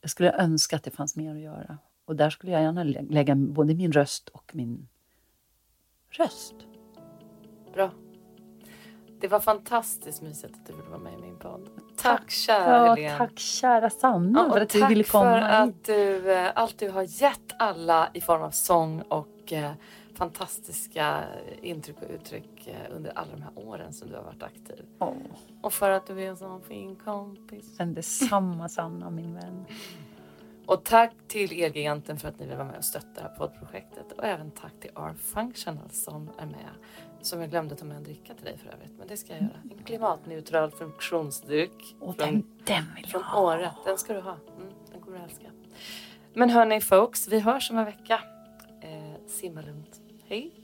Speaker 3: jag skulle önska att det fanns mer att göra. Och där skulle jag gärna lä- lägga både min röst och min röst.
Speaker 2: Bra. Det var fantastiskt mysigt att du ville vara med i min podd. Tack kära
Speaker 3: Ja,
Speaker 2: Helene.
Speaker 3: tack kära Sanna
Speaker 2: Ja,
Speaker 3: för att du
Speaker 2: tack
Speaker 3: ville komma
Speaker 2: för
Speaker 3: hit.
Speaker 2: att du, eh, allt du har gett alla i form av sång och eh, fantastiska intryck och uttryck eh, under alla de här åren som du har varit aktiv.
Speaker 3: Åh,
Speaker 2: Och för att du är en sån fin kompis.
Speaker 3: men detsamma Sanna, min vän.
Speaker 2: Och tack till Elgiganten för att ni vill vara med och stötta det här poddprojektet. Och även tack till R-Functional som är med. Som jag glömde ta med en dricka till dig för övrigt. Men det ska jag göra. En klimatneutral funktionsdryck.
Speaker 3: Och
Speaker 2: från-
Speaker 3: den, den vill jag
Speaker 2: Från
Speaker 3: ha.
Speaker 2: Åre. Den ska du ha. Mm, den kommer du älska. Men hörni folks, vi hörs om en vecka. Eh, simma lugnt. Hej!